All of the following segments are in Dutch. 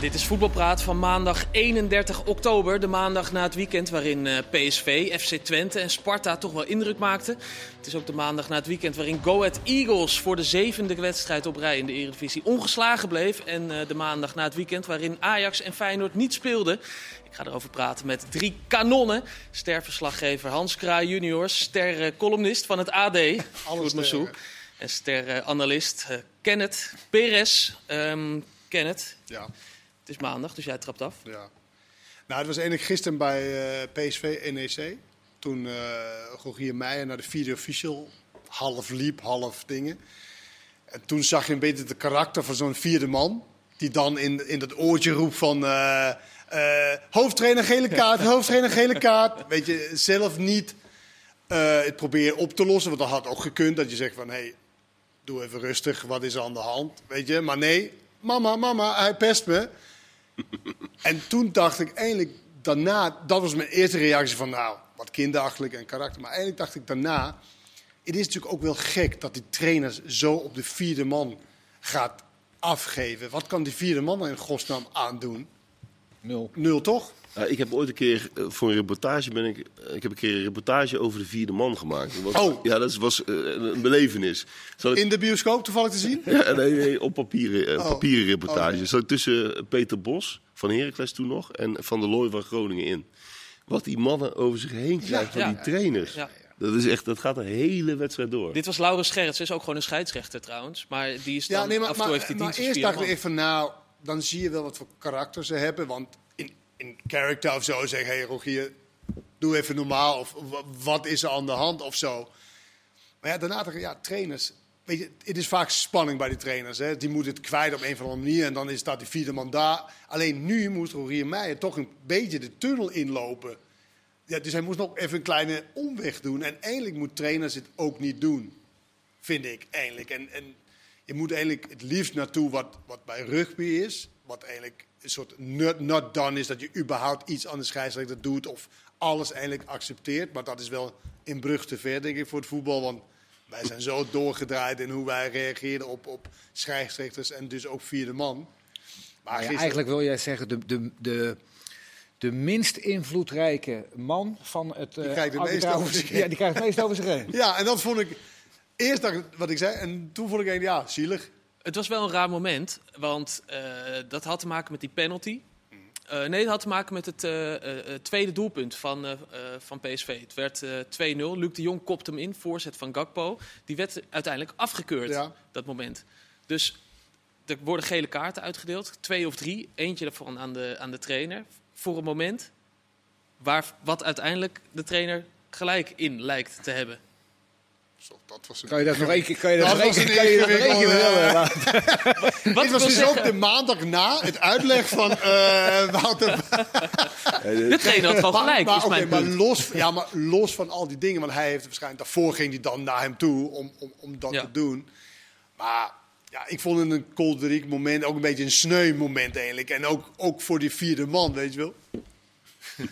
Dit is Voetbalpraat van maandag 31 oktober. De maandag na het weekend waarin eh, PSV, FC Twente en Sparta toch wel indruk maakten. Het is ook de maandag na het weekend waarin Go Ahead Eagles voor de zevende wedstrijd op rij in de Eredivisie ongeslagen bleef. En eh, de maandag na het weekend waarin Ajax en Feyenoord niet speelden. Ik ga erover praten met drie kanonnen. Sterverslaggever Hans Kraai junior, ster-columnist van het AD. Alles Massou. En ster-analyst Kenneth Perez. Um, Kenneth, Ja, het is maandag, dus jij trapt af. ja. Nou, het was eigenlijk gisteren bij eh, PSV NEC. Toen eh Rogier Meijer naar de vierde official half liep, half dingen. En toen zag je een beetje het karakter van zo'n vierde man. Die dan in, in dat oortje roept van... eh, hoofdtrainer gele kaart, hoofdtrainer gele kaart. Weet je, zelf niet eh, het proberen op te lossen. Want dat had ook gekund, dat je zegt van... Hey, doe even rustig, wat is er aan de hand? Weet je, maar nee, mama, mama, hij pest me. En toen dacht ik eigenlijk daarna, dat was mijn eerste reactie van nou, wat kinderachtig en karakter. Maar eigenlijk dacht ik daarna, het is natuurlijk ook wel gek dat die trainers zo op de vierde man gaat afgeven. Wat kan die vierde man in godsnaam aandoen? Nul. Nul toch? Ja, ik heb ooit een keer eh, voor een reportage ben ik, eh, ik heb een keer een reportage over de vierde man gemaakt. Dat was- Oh. Ja, dat was eh, een belevenis. Ik, In de bioscoop toevallig te zien? ja, nee, nee, op papieren, eh, Oh. papieren reportage. Oh, nee. Zat ik tussen Peter Bos van Heracles toen nog en Van der Looy van Groningen in. Wat die mannen over zich heen krijgen van Ja. die trainers. Ja. Dat, is echt, dat gaat de hele wedstrijd door. Dit was Laurens Gerrits, is ook gewoon een scheidsrechter trouwens. Maar die is dan, Ja, nee, maar, af en toe maar, heeft hij maar eerst dacht ik van, nou, dan zie je wel wat voor karakter ze hebben. Want in, character of zo zeg hé hey, Rogier, doe even normaal. Of wa- wat is er aan de hand of zo. Maar ja, daarna ja, trainers. Weet je, het is vaak spanning bij die trainers. Hè. Die moeten het kwijt op een of andere manier. En dan is dat die vierde man daar. Alleen nu moest Rogier Meijer toch een beetje de tunnel inlopen. Ja, dus hij moest nog even een kleine omweg doen. En eigenlijk moet trainers het ook niet doen. Vind ik eigenlijk. En, en je moet eigenlijk het liefst naartoe wat, wat bij rugby is. Wat eigenlijk een soort not, not done is. Dat je überhaupt iets aan de scheidsrechter doet. Of alles eigenlijk accepteert. Maar dat is wel in brug te ver, denk ik, voor het voetbal. Want wij zijn zo doorgedraaid in hoe wij reageren op, op scheidsrechters. En dus ook vierde man. Maar Maar ja, eigenlijk wil jij zeggen, de, de, de, de minst invloedrijke man van het... eh, krijgt het meest over zich heen. Ja, die krijgt het meest over zich heen. Ja, en dat vond ik... Eerst dacht ik wat ik zei. En toen vond ik eigenlijk, ja, zielig. Het was wel een raar moment, want eh, dat had te maken met die penalty. Eh, nee, het had te maken met het eh, tweede doelpunt van, van PSV. Het werd eh 2-0. Luc de Jong kopt hem in, voorzet van Gakpo. Die werd uiteindelijk afgekeurd, Ja. dat moment. Dus er worden gele kaarten uitgedeeld, twee of drie. Eentje daarvan aan de, aan de trainer. Voor een moment waar, wat uiteindelijk de trainer gelijk in lijkt te hebben. Zo, dat was een... Kan je dat nog één keer, kan je dat Dat nog één was keer? Wat Dit was dus zeggen- ook de maandag na het uitleg van eh Wouter. De trainer had gewoon Maar, gelijk, maar, is mijn maar los, ja, maar los van al die dingen, want hij heeft waarschijnlijk daarvoor ging hij dan naar hem toe om, om, om dat Ja. te doen. Maar ja, ik vond het een kolderiek moment, ook een beetje een sneu moment eigenlijk. En ook, ook voor die vierde man, weet je wel.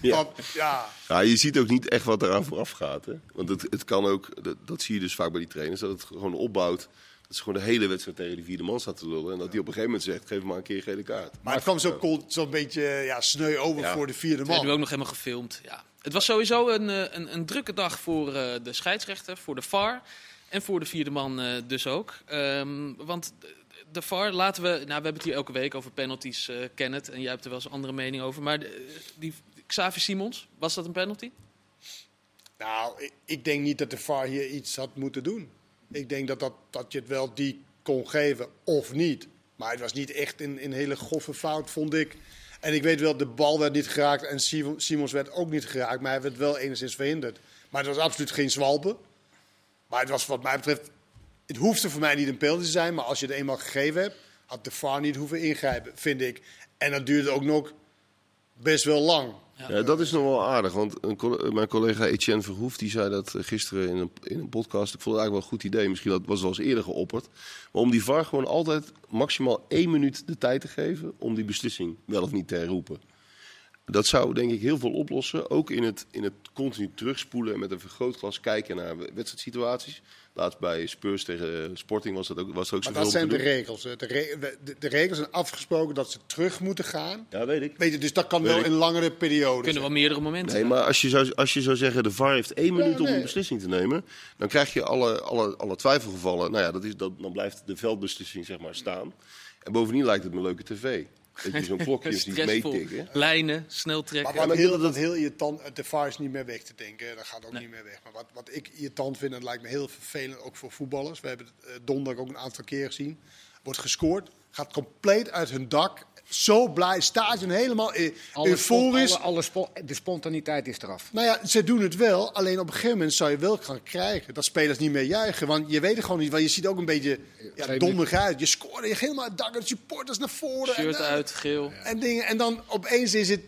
Ja. Dat- ja. Ja, je ziet ook niet echt wat eraan vooraf gaat. Hè? Want het, het kan ook, dat, dat zie je dus vaak bij die trainers, dat het gewoon opbouwt. Dat ze gewoon de hele wedstrijd tegen die vierde man staat te lullen. En dat die op een gegeven moment zegt, geef maar een keer een gele kaart. Maar het kwam zo cold, zo'n beetje ja, sneu over Ja. voor de vierde Het werd nu man. ook nog helemaal gefilmd. Ja. Het was sowieso een, eh, een, een drukke dag voor eh, de scheidsrechter, voor de VAR en voor de vierde man eh, dus ook. Ehm, want de- VAR laten we, nou we hebben het hier elke week over penalties, eh Kenneth, en jij hebt er wel eens een andere mening over. Maar de- die Xavi Simons, was dat een penalty? Nou, ik, ik denk niet dat de VAR hier iets had moeten doen. Ik denk dat, dat, dat je het wel die kon geven of niet. Maar het was niet echt een, een hele goffe fout, vond ik. En ik weet wel, de bal werd niet geraakt en Simon- Simons werd ook niet geraakt. Maar hij werd wel enigszins verhinderd. Maar het was absoluut geen zwalpen. Maar het was wat mij betreft... Het hoefde voor mij niet een penalty te zijn. Maar als je het eenmaal gegeven hebt, had de VAR niet hoeven ingrijpen, vind ik. En dat duurde ook nog best wel lang. Ja, dat is nog wel aardig. Want een, mijn collega Etienne Verhoef die zei dat eh, gisteren in een, in een podcast. Ik vond het eigenlijk wel een goed idee. Misschien dat was wel eens eerder geopperd. Maar om die VAR gewoon altijd maximaal één minuut de tijd te geven om die beslissing wel of niet te herroepen. dat zou denk ik heel veel oplossen. Ook in het, in het continu terugspoelen en met een vergrootglas kijken naar wedstrijdsituaties. Laatst bij Spurs tegen Sporting was dat ook, was er ook Maar zoveel dat zijn de regels. De, re- de, de regels zijn afgesproken dat ze terug moeten gaan. Ja, weet ik. Weet je, dus dat kan Weet wel ik. in langere periodes. Kunnen wel meerdere momenten Nee, maar als je, zou, als je zou zeggen, de VAR heeft één minuut om nee. een beslissing te nemen, dan krijg je alle, alle, alle twijfelgevallen. Nou ja, dat is, dat, dan blijft de veldbeslissing zeg maar staan. En bovendien lijkt het me leuke tv. Dat je zo'n klokje ziet meetikken. Lijnen, snel Maar trekken. wat maar heel, dat- dat heel irritant, de VAR is niet meer weg te denken. Dat gaat ook niet meer weg. Maar wat, wat ik irritant vind, en het lijkt me heel vervelend, ook voor voetballers. We hebben het eh, donderdag ook een aantal keer gezien. Wordt gescoord, gaat compleet uit hun dak. Zo blij, stadion helemaal e- Alle euforisch. alle, alle spo- de spontaniteit is eraf. Nou ja, ze doen het wel. Alleen op een gegeven moment zou je wel gaan krijgen dat spelers niet meer juichen. Want je weet het gewoon niet. Want je ziet ook een beetje ja, uit. Je scoort je gaat helemaal uit het dak. De supporters naar voren. Shirt en, eh, uit, geel. En, dingen, en dan opeens is het.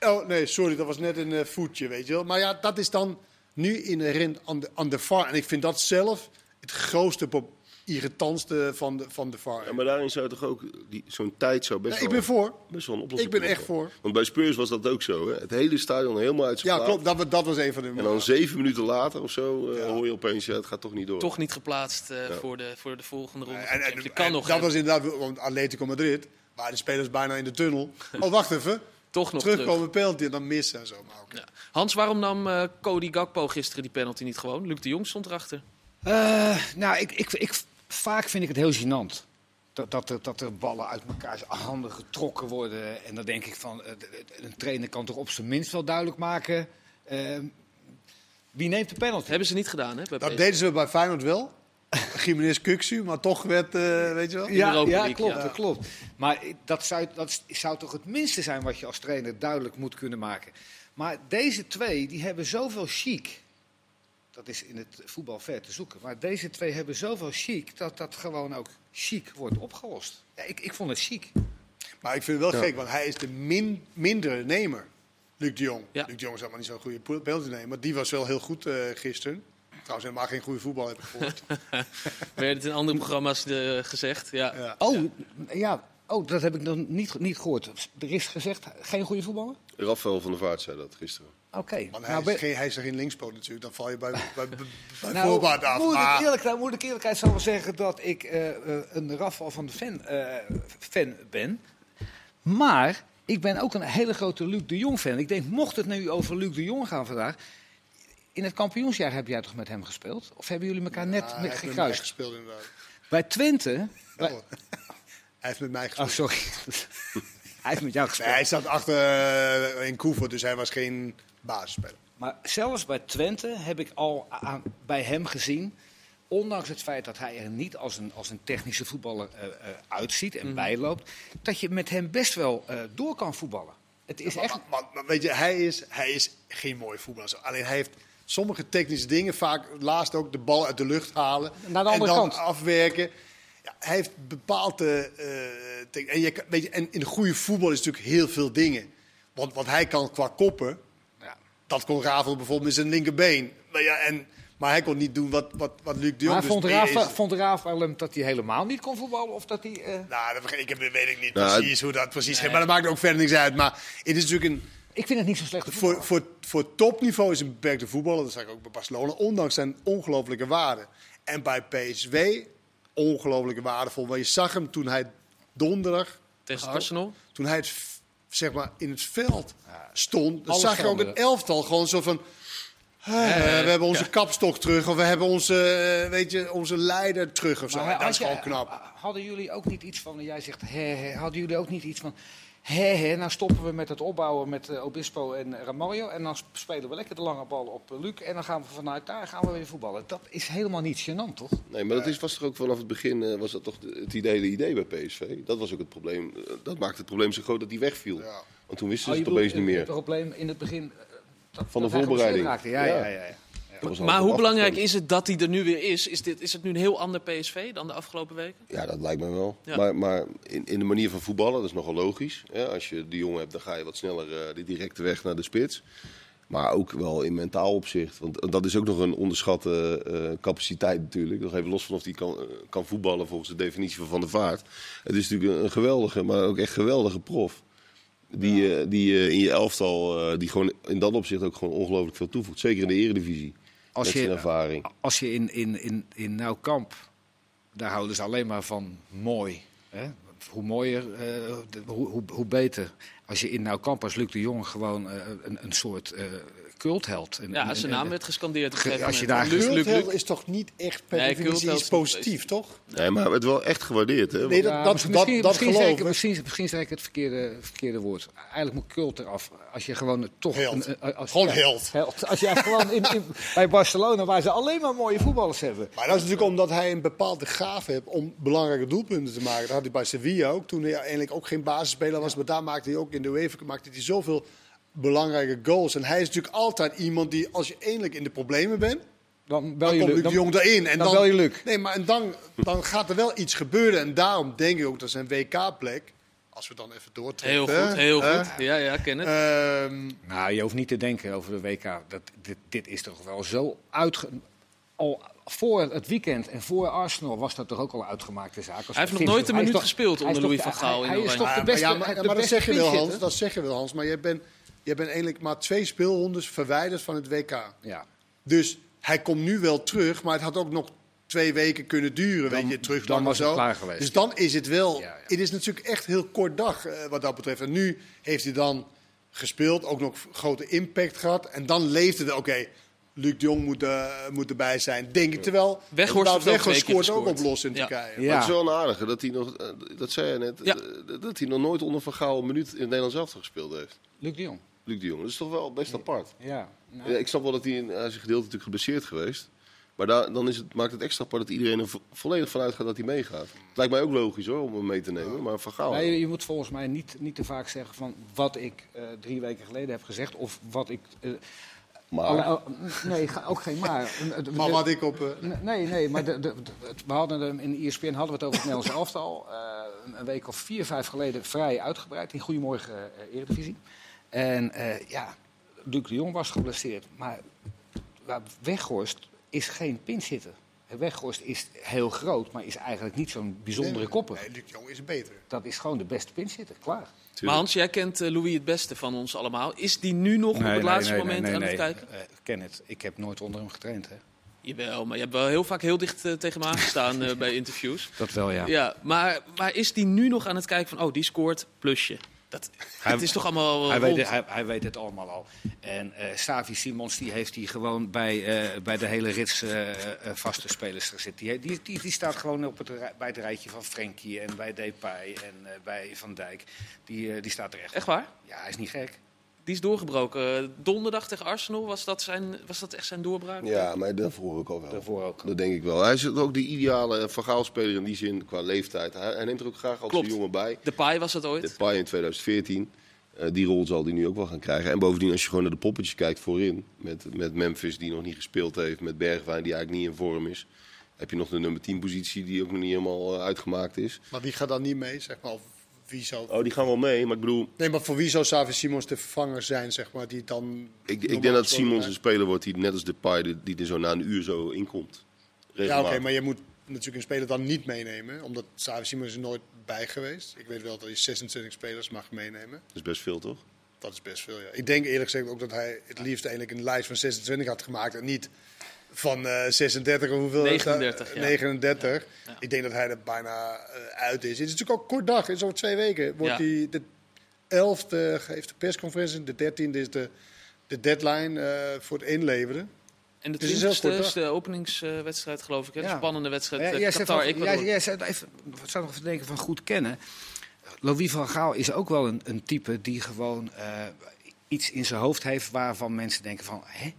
Oh nee, sorry, dat was net een eh, voetje, weet je wel. Maar ja, dat is dan nu inherent aan de, aan de VAR. En ik vind dat zelf het grootste, pro- irritantste van de, van de VAR. Ja, maar daarin zou toch ook, die- zo'n tijd zou best ik ben voor. best wel een oplossing Ik ben echt voor. Want bij Spurs was dat ook zo. Hè? Het hele stadion helemaal uit zijn Ja, klopt. Dat, dat was een van de. En dan zeven minuten later of zo eh, Ja. hoor je opeens, ja, het gaat toch niet door. Toch niet geplaatst eh, voor, de, voor de volgende ronde. En, en, je kan en nog, dat was inderdaad, want Atletico Madrid, waren de spelers bijna in de tunnel. Oh, wacht even. toch nog terug. Terugkomen, penalty en dan missen en zo. Maar. Hans, waarom nam eh, Cody Gakpo gisteren die penalty niet gewoon? Luc de Jong stond erachter. Eh, nou, ik, ik, ik, vaak vind ik het heel gênant. Dat, dat, er, dat er ballen uit elkaar handen getrokken worden. En dan denk ik van, eh, een trainer kan toch op zijn minst wel duidelijk maken... eh, wie neemt de penalty? Hebben ze niet gedaan, hè? Bij Dat deden ze bij Feyenoord wel. Jiménez Kuksu, maar toch werd, eh, weet je wel. Ja, ja, League, klopt, ja. dat klopt. Maar dat zou, dat zou toch het minste zijn wat je als trainer duidelijk moet kunnen maken. Maar deze twee, die hebben zoveel chic. Dat is in het voetbal ver te zoeken. Maar deze twee hebben zoveel chic dat dat gewoon ook chic wordt opgelost. Ja, ik, ik vond het chic. Maar ik vind het wel Ja. gek, want hij is de min, mindere nemer. Luc de Jong. Ja. Luc de Jong is helemaal niet zo'n goede penalty nemen. Maar die was wel heel goed eh, gisteren. Trouwens, helemaal geen goede voetbal heb ik gehoord. Werd het in andere programma's eh, gezegd. Ja. ja. Oh, ja. Oh, dat heb ik nog niet, niet gehoord. Er is gezegd, geen goede voetballer? Rafael van der Vaart zei dat gisteren. Oké. Hij, Nou, is geen, hij is er geen linkspoot natuurlijk. Dan val je bij, bij, bij, Nou, voorbaat af. Moet ik, eerlijk, nou, moet ik eerlijkheid zal wel zeggen dat ik eh, eh, een Rafal van de fan, eh, fan ben. Maar ik ben ook een hele grote Luc de Jong fan. Ik denk, mocht het nu over Luc de Jong gaan vandaag. In het kampioensjaar heb jij toch met hem gespeeld? Of hebben jullie elkaar net Ja, met gekruist? gespeeld inderdaad. Bij Twente. bij- Oh. hij heeft met mij Oh, gespeeld. sorry. hij heeft met jou Nee, gespeeld. hij zat achter in Koevoort, dus hij was geen basisspeler. Maar zelfs bij Twente heb ik al aan, bij hem gezien. Ondanks het feit dat hij er niet als een, als een technische voetballer eh, eh, uitziet en bijloopt. Dat je met hem best wel eh, door kan voetballen. Het is echt. Maar, maar- maar weet je, hij is, hij is geen mooie voetballer. Alleen hij heeft sommige technische dingen, vaak laatst ook de bal uit de lucht halen. Naar de en dan kant. afwerken. Ja, hij heeft bepaalde... eh, en, je, weet je, en in goede voetbal is natuurlijk heel veel dingen. Want wat hij kan qua koppen. Dat kon Ravel bijvoorbeeld met zijn linkerbeen. Maar, ja, en, maar hij kon niet doen wat, wat, wat Luc de Jong Maar dus vond is. Rafa hem dat hij helemaal niet kon voetballen? Of dat hij. eh, Nou, dat, ik heb, weet ik niet Nou, precies hoe dat precies gaat. Maar dat maakt ook verder niks uit. Maar het is natuurlijk een... Ik vind het niet zo slecht. Voor, voor, voor topniveau is een beperkte voetballer, dat zeg ik ook bij Barcelona, ondanks zijn ongelofelijke waarde. En bij PSW, ongelofelijke waardevol. Want je zag hem toen hij donderdag, Tegen. Arsenal. toen hij het, zeg maar, in het veld stond, dan zag je ook een elftal gewoon zo van... "Ah, we hebben onze kapstok terug, of we hebben onze, eh, weet je, onze leider terug of zo. Maar dat is je- gewoon knap. Hadden jullie ook niet iets van, jij zegt hè, hadden jullie ook niet iets van, hè, hè, nou stoppen we met het opbouwen met eh, Obispo en Ramaljo en dan sp- spelen we lekker de lange bal op eh, Luc en dan gaan we vanuit daar gaan we weer voetballen. Dat is helemaal niet gênant, toch? Nee, maar dat is, was toch ook vanaf het begin eh, was dat toch het idee, idee bij PSV. Dat was ook het probleem. Eh, dat maakte het probleem zo groot dat hij wegviel. Ja. Want toen wisten Oh, ze je het opeens niet eh, meer. Het probleem in het begin eh, dat, Van de dat voorbereiding. ja, ja. ja. Maar hoe belangrijk is het dat hij er nu weer is? Is, dit, is het nu een heel ander PSV dan de afgelopen weken? Ja, dat lijkt me wel. Ja. Maar, maar in, in de manier van voetballen, dat is nogal logisch. Ja, als je die jongen hebt, dan ga je wat sneller eh, die directe weg naar de spits. Maar ook wel in mentaal opzicht. Want dat is ook nog een onderschatte eh, capaciteit natuurlijk. Nog even los van of hij kan, eh, kan voetballen volgens de definitie van Van der Vaart. Het is natuurlijk een, een geweldige, maar ook echt geweldige prof. Die, die in je elftal, die gewoon in dat opzicht ook gewoon ongelooflijk veel toevoegt. Zeker in de eredivisie. Als je, ervaring. als je in, in, in, in Nou Kamp, daar houden ze alleen maar van mooi. Hè? Hoe mooier, eh, hoe, hoe, hoe beter. Als je in Nou Kamp als Luc de Jong gewoon eh, een, een soort eh cultheld. En- Ja, zijn naam werd gescandeerd. Ge- als je daar Luc, Luc, Luc. Cultheld is toch niet echt per Nee, definitie iets positief, toch? Nee, maar het werd wel echt gewaardeerd. Hè? Nee, dat, Ja, dat, misschien, dat, misschien, dat misschien, geloof ik, misschien, misschien zeg ik het verkeerde, verkeerde woord. Eigenlijk moet cult eraf. Als je gewoon toch... Held. Een, als, Gewoon ja, held. Als jij gewoon in, in, bij Barcelona, waar ze alleen maar mooie voetballers hebben. Maar dat is natuurlijk omdat hij een bepaalde gave heeft om belangrijke doelpunten te maken. Dat had hij bij Sevilla ook, toen hij eigenlijk ook geen basisspeler was. Maar daar maakte hij ook in de UEFA maakte hij zoveel belangrijke goals. En hij is natuurlijk altijd iemand die, als je eindelijk in de problemen bent, Dan bel dan je komt Luc. De Dan, Jong erin. En dan bel je Luc. Nee, maar en dan, dan gaat er wel iets gebeuren. En daarom denk ik ook dat zijn WK-plek, als we dan even doortrekken. Heel goed, heel hè, goed. Ja, ja, ken het. ehm, Nou, je hoeft niet te denken over de WK. Dat, dit, dit is toch wel zo uitge... Al voor het weekend en voor Arsenal was dat toch ook al uitgemaakte zaak. Als Hij heeft nog nooit een minuut gespeeld onder Louis van Gaal hij- in Hij is toch de maar beste ja, maar, de maar dat zeg je wel. Hans. Dat zeg je wel, Hans. Maar je bent, je bent eigenlijk maar twee speelrondes verwijderd van het WK. Ja. Dus hij komt nu wel terug, maar het had ook nog twee weken kunnen duren. Dan- weet je, terug dan was het zo. klaar geweest. Dus dan is het wel. Ja, ja. Het is natuurlijk echt heel kort dag eh, wat dat betreft. En nu heeft hij dan gespeeld, ook nog grote impact gehad. En dan leefde het, oké, Luc de Jong moet, eh, moet erbij zijn. Denk ik terwijl. Weghorst Weghorst scoort ook op los in Ja. Turkije. Maar het is Ja. wel een aardige dat hij nog, eh, dat zei je net, Ja. dat hij nog nooit onder Van Gaal een minuut in het Nederlands elftal gespeeld heeft. Luc de Jong. Luc de Jong, dat is toch wel best apart. Ja. Nou, Ja, ik snap wel dat hij, in- hij is een gedeelte natuurlijk geblesseerd geweest. Maar daar, dan is het, maakt het extra apart dat iedereen er vo- volledig vanuit gaat dat hij meegaat. Het lijkt mij ook logisch hoor, om hem mee te nemen. Maar Van Gaal... Nee, je moet volgens mij niet, niet te vaak zeggen van wat ik eh, drie weken geleden heb gezegd. Of wat ik. eh, maar, alle- oh, nee, ga- ook geen maar. Maar wat ik op. eh, Nee, nee, maar de, de, de- het- we hadden hem in ESPN hadden we het over het Nederlands elftal. eh, een week of vier, vijf geleden vrij uitgebreid in Goedemorgen eh, Eredivisie. En eh, ja, Luc de Jong was geblesseerd. Maar Weghorst is geen pinchitter. Weghorst is heel groot, maar is eigenlijk niet zo'n bijzondere kopper. Nee, Luc de Jong is beter. Dat is gewoon de beste pinchitter, klaar. Maar Hans, jij kent eh, Louis het beste van ons allemaal. Is die nu nog op het laatste moment aan het kijken? Eh, ken het. Ik heb nooit onder hem getraind. Hè? Jawel, maar je hebt wel heel vaak heel dicht tegen hem aangestaan eh, bij interviews. Dat wel, ja. Ja, maar, maar is die nu nog aan het kijken van, oh, die scoort, plusje. Dat, Hij- het is toch allemaal eh, Hij weet, hij, hij weet het allemaal al. En eh Savi Simons die heeft hij gewoon bij, eh, bij de hele rits eh, eh, vaste spelers gezet. Die, die, die, die staat gewoon op het, bij het rijtje van Frenkie en bij Depay en eh, bij Van Dijk. Die, eh, die staat er echt. Echt waar? Ja, hij is niet gek. Die is doorgebroken. Donderdag tegen Arsenal, was dat, zijn, was dat echt zijn doorbraak? ja, maar daarvoor ook al wel. Daarvoor ook. Dat denk ik wel. Hij is ook de ideale Van Gaal-speler in die zin, qua leeftijd. Hij, hij neemt er ook graag als jongen bij. De paai was het ooit. De Pai in 2014. eh, die rol zal hij nu ook wel gaan krijgen. En bovendien, als je gewoon naar de poppetjes kijkt voorin. Met, met Memphis, die nog niet gespeeld heeft. Met Bergwijn, die eigenlijk niet in vorm is. Heb je nog de nummer 10 positie, die ook nog niet helemaal eh, uitgemaakt is. Maar wie gaat dan niet mee? Zeg maar, wie zou... Oh, die gaan wel mee. Maar ik bedoel, Nee, maar voor wie zou Savi Simons de vervanger zijn, zeg maar, die dan... ik, ik denk dat Simons een speler wordt die net als de die, die er zo na een uur zo inkomt. Ja, oké, maar je moet natuurlijk een speler dan niet meenemen, omdat Savi Simons er nooit bij geweest. Ik weet wel dat hij 26 spelers mag meenemen. Dat is best veel, toch? Dat is best veel, ja. Ik denk eerlijk gezegd ook dat hij het liefst eigenlijk een lijst van 26 had gemaakt en niet van eh 36 of hoeveel? 39, ja. 39. Ja. Ik denk dat hij er bijna eh, uit is. Het is natuurlijk ook kort dag. In zo'n twee weken wordt Ja. hij de 11e heeft de persconferentie, de 13e is de, de deadline eh, voor het inleveren. En de Het is een heel 20ste kort is de openingswedstrijd, geloof ik. Hè? De Ja. spannende wedstrijd. Ja, eh, jij Qatar, Ecuador. jij- jij zei even, wat zou nog even denken van goed kennen. Louis van Gaal is ook wel een, een type die gewoon eh, iets in zijn hoofd heeft waarvan mensen denken van, hè?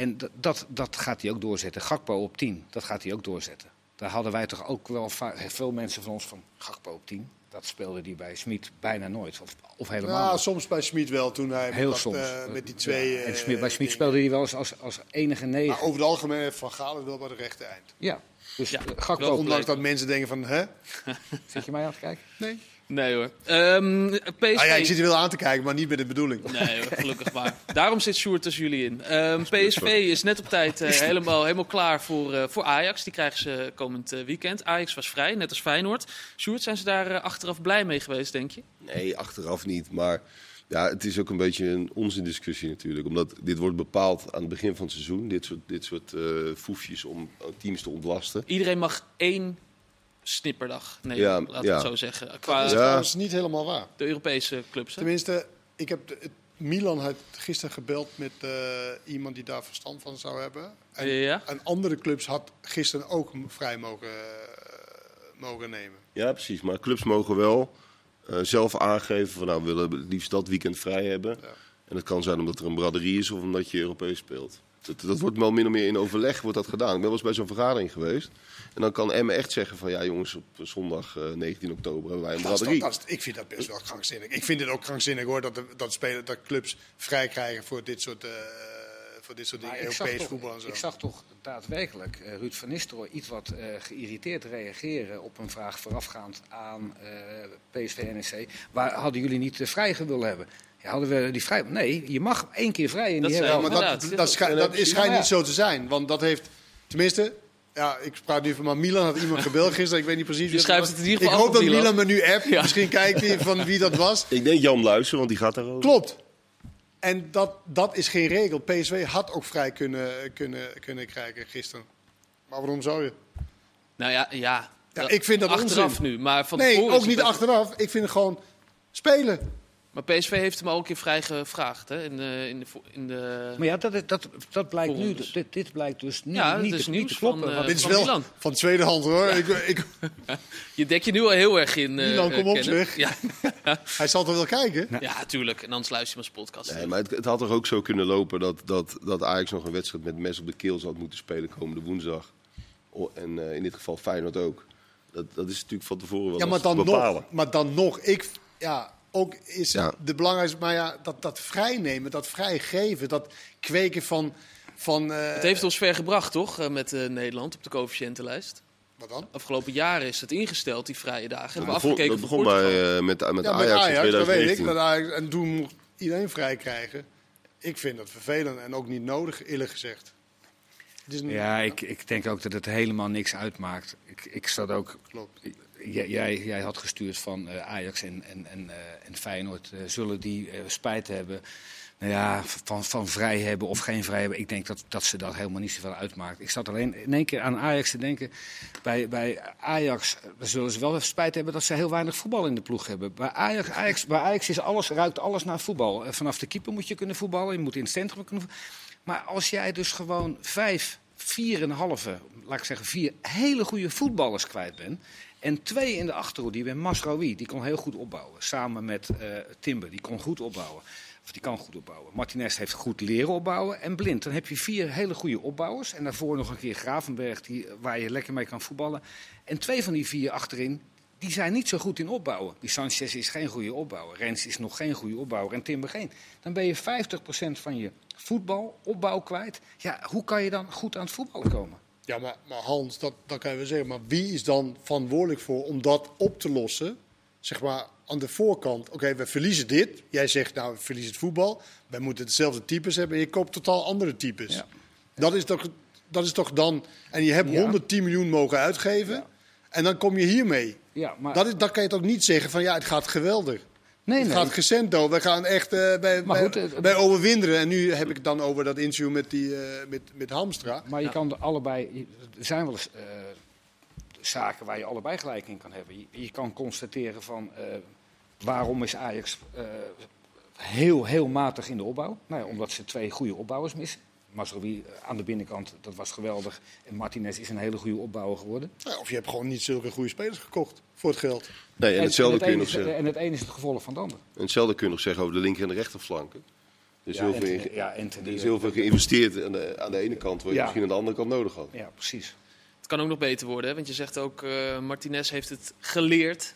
En dat, dat, gaat hij ook doorzetten. Gakpo op 10, dat gaat hij ook doorzetten. Daar hadden wij toch ook wel veel mensen van ons van Gakpo op 10. Dat speelde hij bij Smit bijna nooit. Of, of helemaal Ja, niet. soms bij Schmid wel, toen hij Heel dat, soms. eh, met die twee... Ja, en eh, Smit- bij Smit speelde hij wel eens als, als enige negen. Maar over het algemeen heeft Van Gaal het wel bij de rechte eind. Ja, dus Ja, eh, Gakpo. Ondanks dat mensen denken van, hè? zit je mij aan het kijken? Nee. Nee hoor. Ehm PSV... Ah ja, ik zit er wel aan te kijken, maar niet met de bedoeling. Nee, hoor, gelukkig maar. Daarom zit Sjoerd tussen jullie in. Ehm, PSV is net op tijd eh, helemaal, helemaal klaar voor, eh, voor Ajax. Die krijgen ze komend eh, weekend. Ajax was vrij, net als Feyenoord. Sjoerd, zijn ze daar achteraf blij mee geweest, denk je? Nee, achteraf niet. Maar ja, het is ook een beetje een onzindiscussie natuurlijk. Omdat dit wordt bepaald aan het begin van het seizoen. Dit soort, dit soort eh, foefjes om teams te ontlasten. Iedereen mag één snipperdag nemen, Ja, laten we ja. het zo zeggen. Dat Qua is Ja. trouwens niet helemaal waar. de Europese clubs. Hè? Tenminste, ik heb de- het, Milan had gisteren gebeld met eh, iemand die daar verstand van zou hebben. En, Ja, ja. en andere clubs had gisteren ook vrij mogen, eh, mogen nemen. Ja, precies. Maar clubs mogen wel eh, zelf aangeven van nou, we willen het liefst dat weekend vrij hebben. Ja. En dat kan zijn omdat er een braderie is of omdat je Europees speelt. Dat, dat wordt wel min of meer in overleg wordt dat gedaan. Ik ben wel eens bij zo'n vergadering geweest. En dan kan Emmen echt zeggen van ja jongens, op zondag eh, 19 oktober hebben wij een braderie. ik vind dat best wel krankzinnig. Ik vind het ook krankzinnig hoor, dat, de, dat, spelen, dat clubs vrij krijgen voor dit soort, eh, voor dit soort dingen. Maar ik, zag Europees toch, voetbal en zo. ik zag toch daadwerkelijk eh, Ruud van Nistelrooy iets wat eh, geïrriteerd reageren op een vraag voorafgaand aan eh PSV NEC. Waar hadden jullie niet uh, vrij willen hebben? Ja, hadden we die vrij? Nee, je mag één keer vrij in Dat die hele- maar inderdaad. dat, dat, schij- dat is, schijnt niet zo te zijn. Want dat heeft, tenminste, ja, ik praat nu van, maar Milan had iemand gebeld gisteren. Ik weet niet precies wie Je schrijft was. het in ieder Ik hoop dat Milan Milan. me nu appt. Ja. Misschien kijkt hij van wie dat was. Ik denk Jan Luister, want die gaat daarover. Klopt. En dat, dat is geen regel. PSV had ook vrij kunnen, kunnen, kunnen krijgen gisteren. Maar waarom zou je? Nou ja, ja. Ja, ik vind dat Achteraf onzin. nu, maar van Nee, ook niet achteraf. Ik vind het gewoon spelen. Maar PSV heeft hem al een keer vrij gevraagd, hè? In de, in de, in de... Maar ja, dat, dat, dat blijkt nu. Dit, dit blijkt dus niet, Ja, niet, is te, nieuws niet te kloppen. van, eh, want- Dit is van wel Milan. van tweede hand hoor. Ik, ik, Je dek je nu al heel erg in. eh, Milan, kom op, Kenneth. zeg. Ja, hij zal toch wel kijken? ja, tuurlijk. En anders luister je onze podcast. Nee, maar het, het had toch ook zo kunnen lopen dat, dat, dat Ajax nog een wedstrijd met mes op de keel had moeten spelen komende woensdag. En eh, in dit geval Feyenoord ook. Dat, dat is natuurlijk van tevoren wel Ja, maar dan, te bepalen. nog, maar dan nog. Ik, ja, ook is Ja. de belangrijkste. Maar ja, dat, dat vrijnemen, dat vrijgeven, dat kweken van. van eh, Het heeft ons ver gebracht, toch? eh, Met eh, Nederland op de coëfficiëntenlijst. Wat dan? Afgelopen jaren is het ingesteld, die vrije dagen. Hebben we Dat begon, afgekeken dat begon bij, eh, met, met Ja, Ajax, met Ajax, in dat weet ik. 2019. Dat Ajax, en toen mocht iedereen vrij krijgen. Ik vind dat vervelend en ook niet nodig, eerlijk gezegd. Het is een- Ja, ik, ik denk ook dat het helemaal niks uitmaakt. Ik, ik zat ook. Klopt. Jij, had gestuurd van eh, Ajax en, en, en, eh, en Feyenoord. eh, zullen die spijt hebben? Nou ja, van, van vrij hebben of geen vrij hebben. Ik denk dat, dat ze dat helemaal niet zoveel uitmaakt. Ik zat alleen in één keer aan Ajax te denken. Bij, bij Ajax zullen ze wel spijt hebben dat ze heel weinig voetbal in de ploeg hebben. Bij Ajax, Ajax, bij Ajax is alles, ruikt alles naar voetbal. Vanaf de keeper moet je kunnen voetballen. Je moet in het centrum kunnen. Maar als jij dus gewoon vijf, vier en halve, laat ik zeggen vier hele goede voetballers kwijt bent. En twee in de achterhoede, die ben Masraoui, die kon heel goed opbouwen. Samen met eh, Timber, die kon goed opbouwen. Of die kan goed opbouwen. Martinez heeft goed leren opbouwen. En Blind, dan heb je vier hele goede opbouwers. En daarvoor nog een keer Gravenberg, die, waar je lekker mee kan voetballen. En twee van die vier achterin, die zijn niet zo goed in opbouwen. Die Sanchez is geen goede opbouwer. Rens is nog geen goede opbouwer. En Timber geen. Dan ben je 50% van je voetbal, opbouw kwijt. Ja, hoe kan je dan goed aan het voetballen komen? Ja, maar, maar Hans, dat, dat kan je wel zeggen. Maar wie is dan verantwoordelijk voor om dat op te lossen? Zeg maar aan de voorkant. Oké, we verliezen dit. Jij zegt, nou, we verliezen het voetbal. Wij moeten dezelfde types hebben. En je koopt totaal andere types. Ja. Dat, is toch, dat is toch dan... En je hebt Ja. 110 miljoen mogen uitgeven. En dan kom je hiermee. Ja, maar, Dat is, dan kan je toch niet zeggen van, ja, het gaat geweldig. Nee, Het nee. gaat. We gaan echt eh, bij, Maar goed, bij, eh, bij overwinderen. En nu heb ik het dan over dat interview met, die, eh, met, met Hamstra. Maar je kan er allebei. Er zijn wel eens zaken waar je allebei gelijk in kan hebben. Je, je kan constateren van waarom is Ajax heel, heel matig in de opbouw? Nou ja, omdat ze twee goede opbouwers missen. Masrowi eh, aan de binnenkant, dat was geweldig. En Martinez is een hele goede opbouwer geworden. Ja, of je hebt gewoon niet zulke goede spelers gekocht voor het geld. Nee, en hetzelfde het kun je ene nog is- zeggen. en het ene is het gevolg van het ander. En hetzelfde kun je nog zeggen over de linker en de rechterflanken. Er is, Ja, heel, veel, Anthony- in- ja, Anthony- er is heel veel geïnvesteerd aan de, aan de ene kant, waar je Ja. misschien aan de andere kant nodig had. Ja, precies. Het kan ook nog beter worden, hè? want je zegt ook, eh Martinez heeft het geleerd.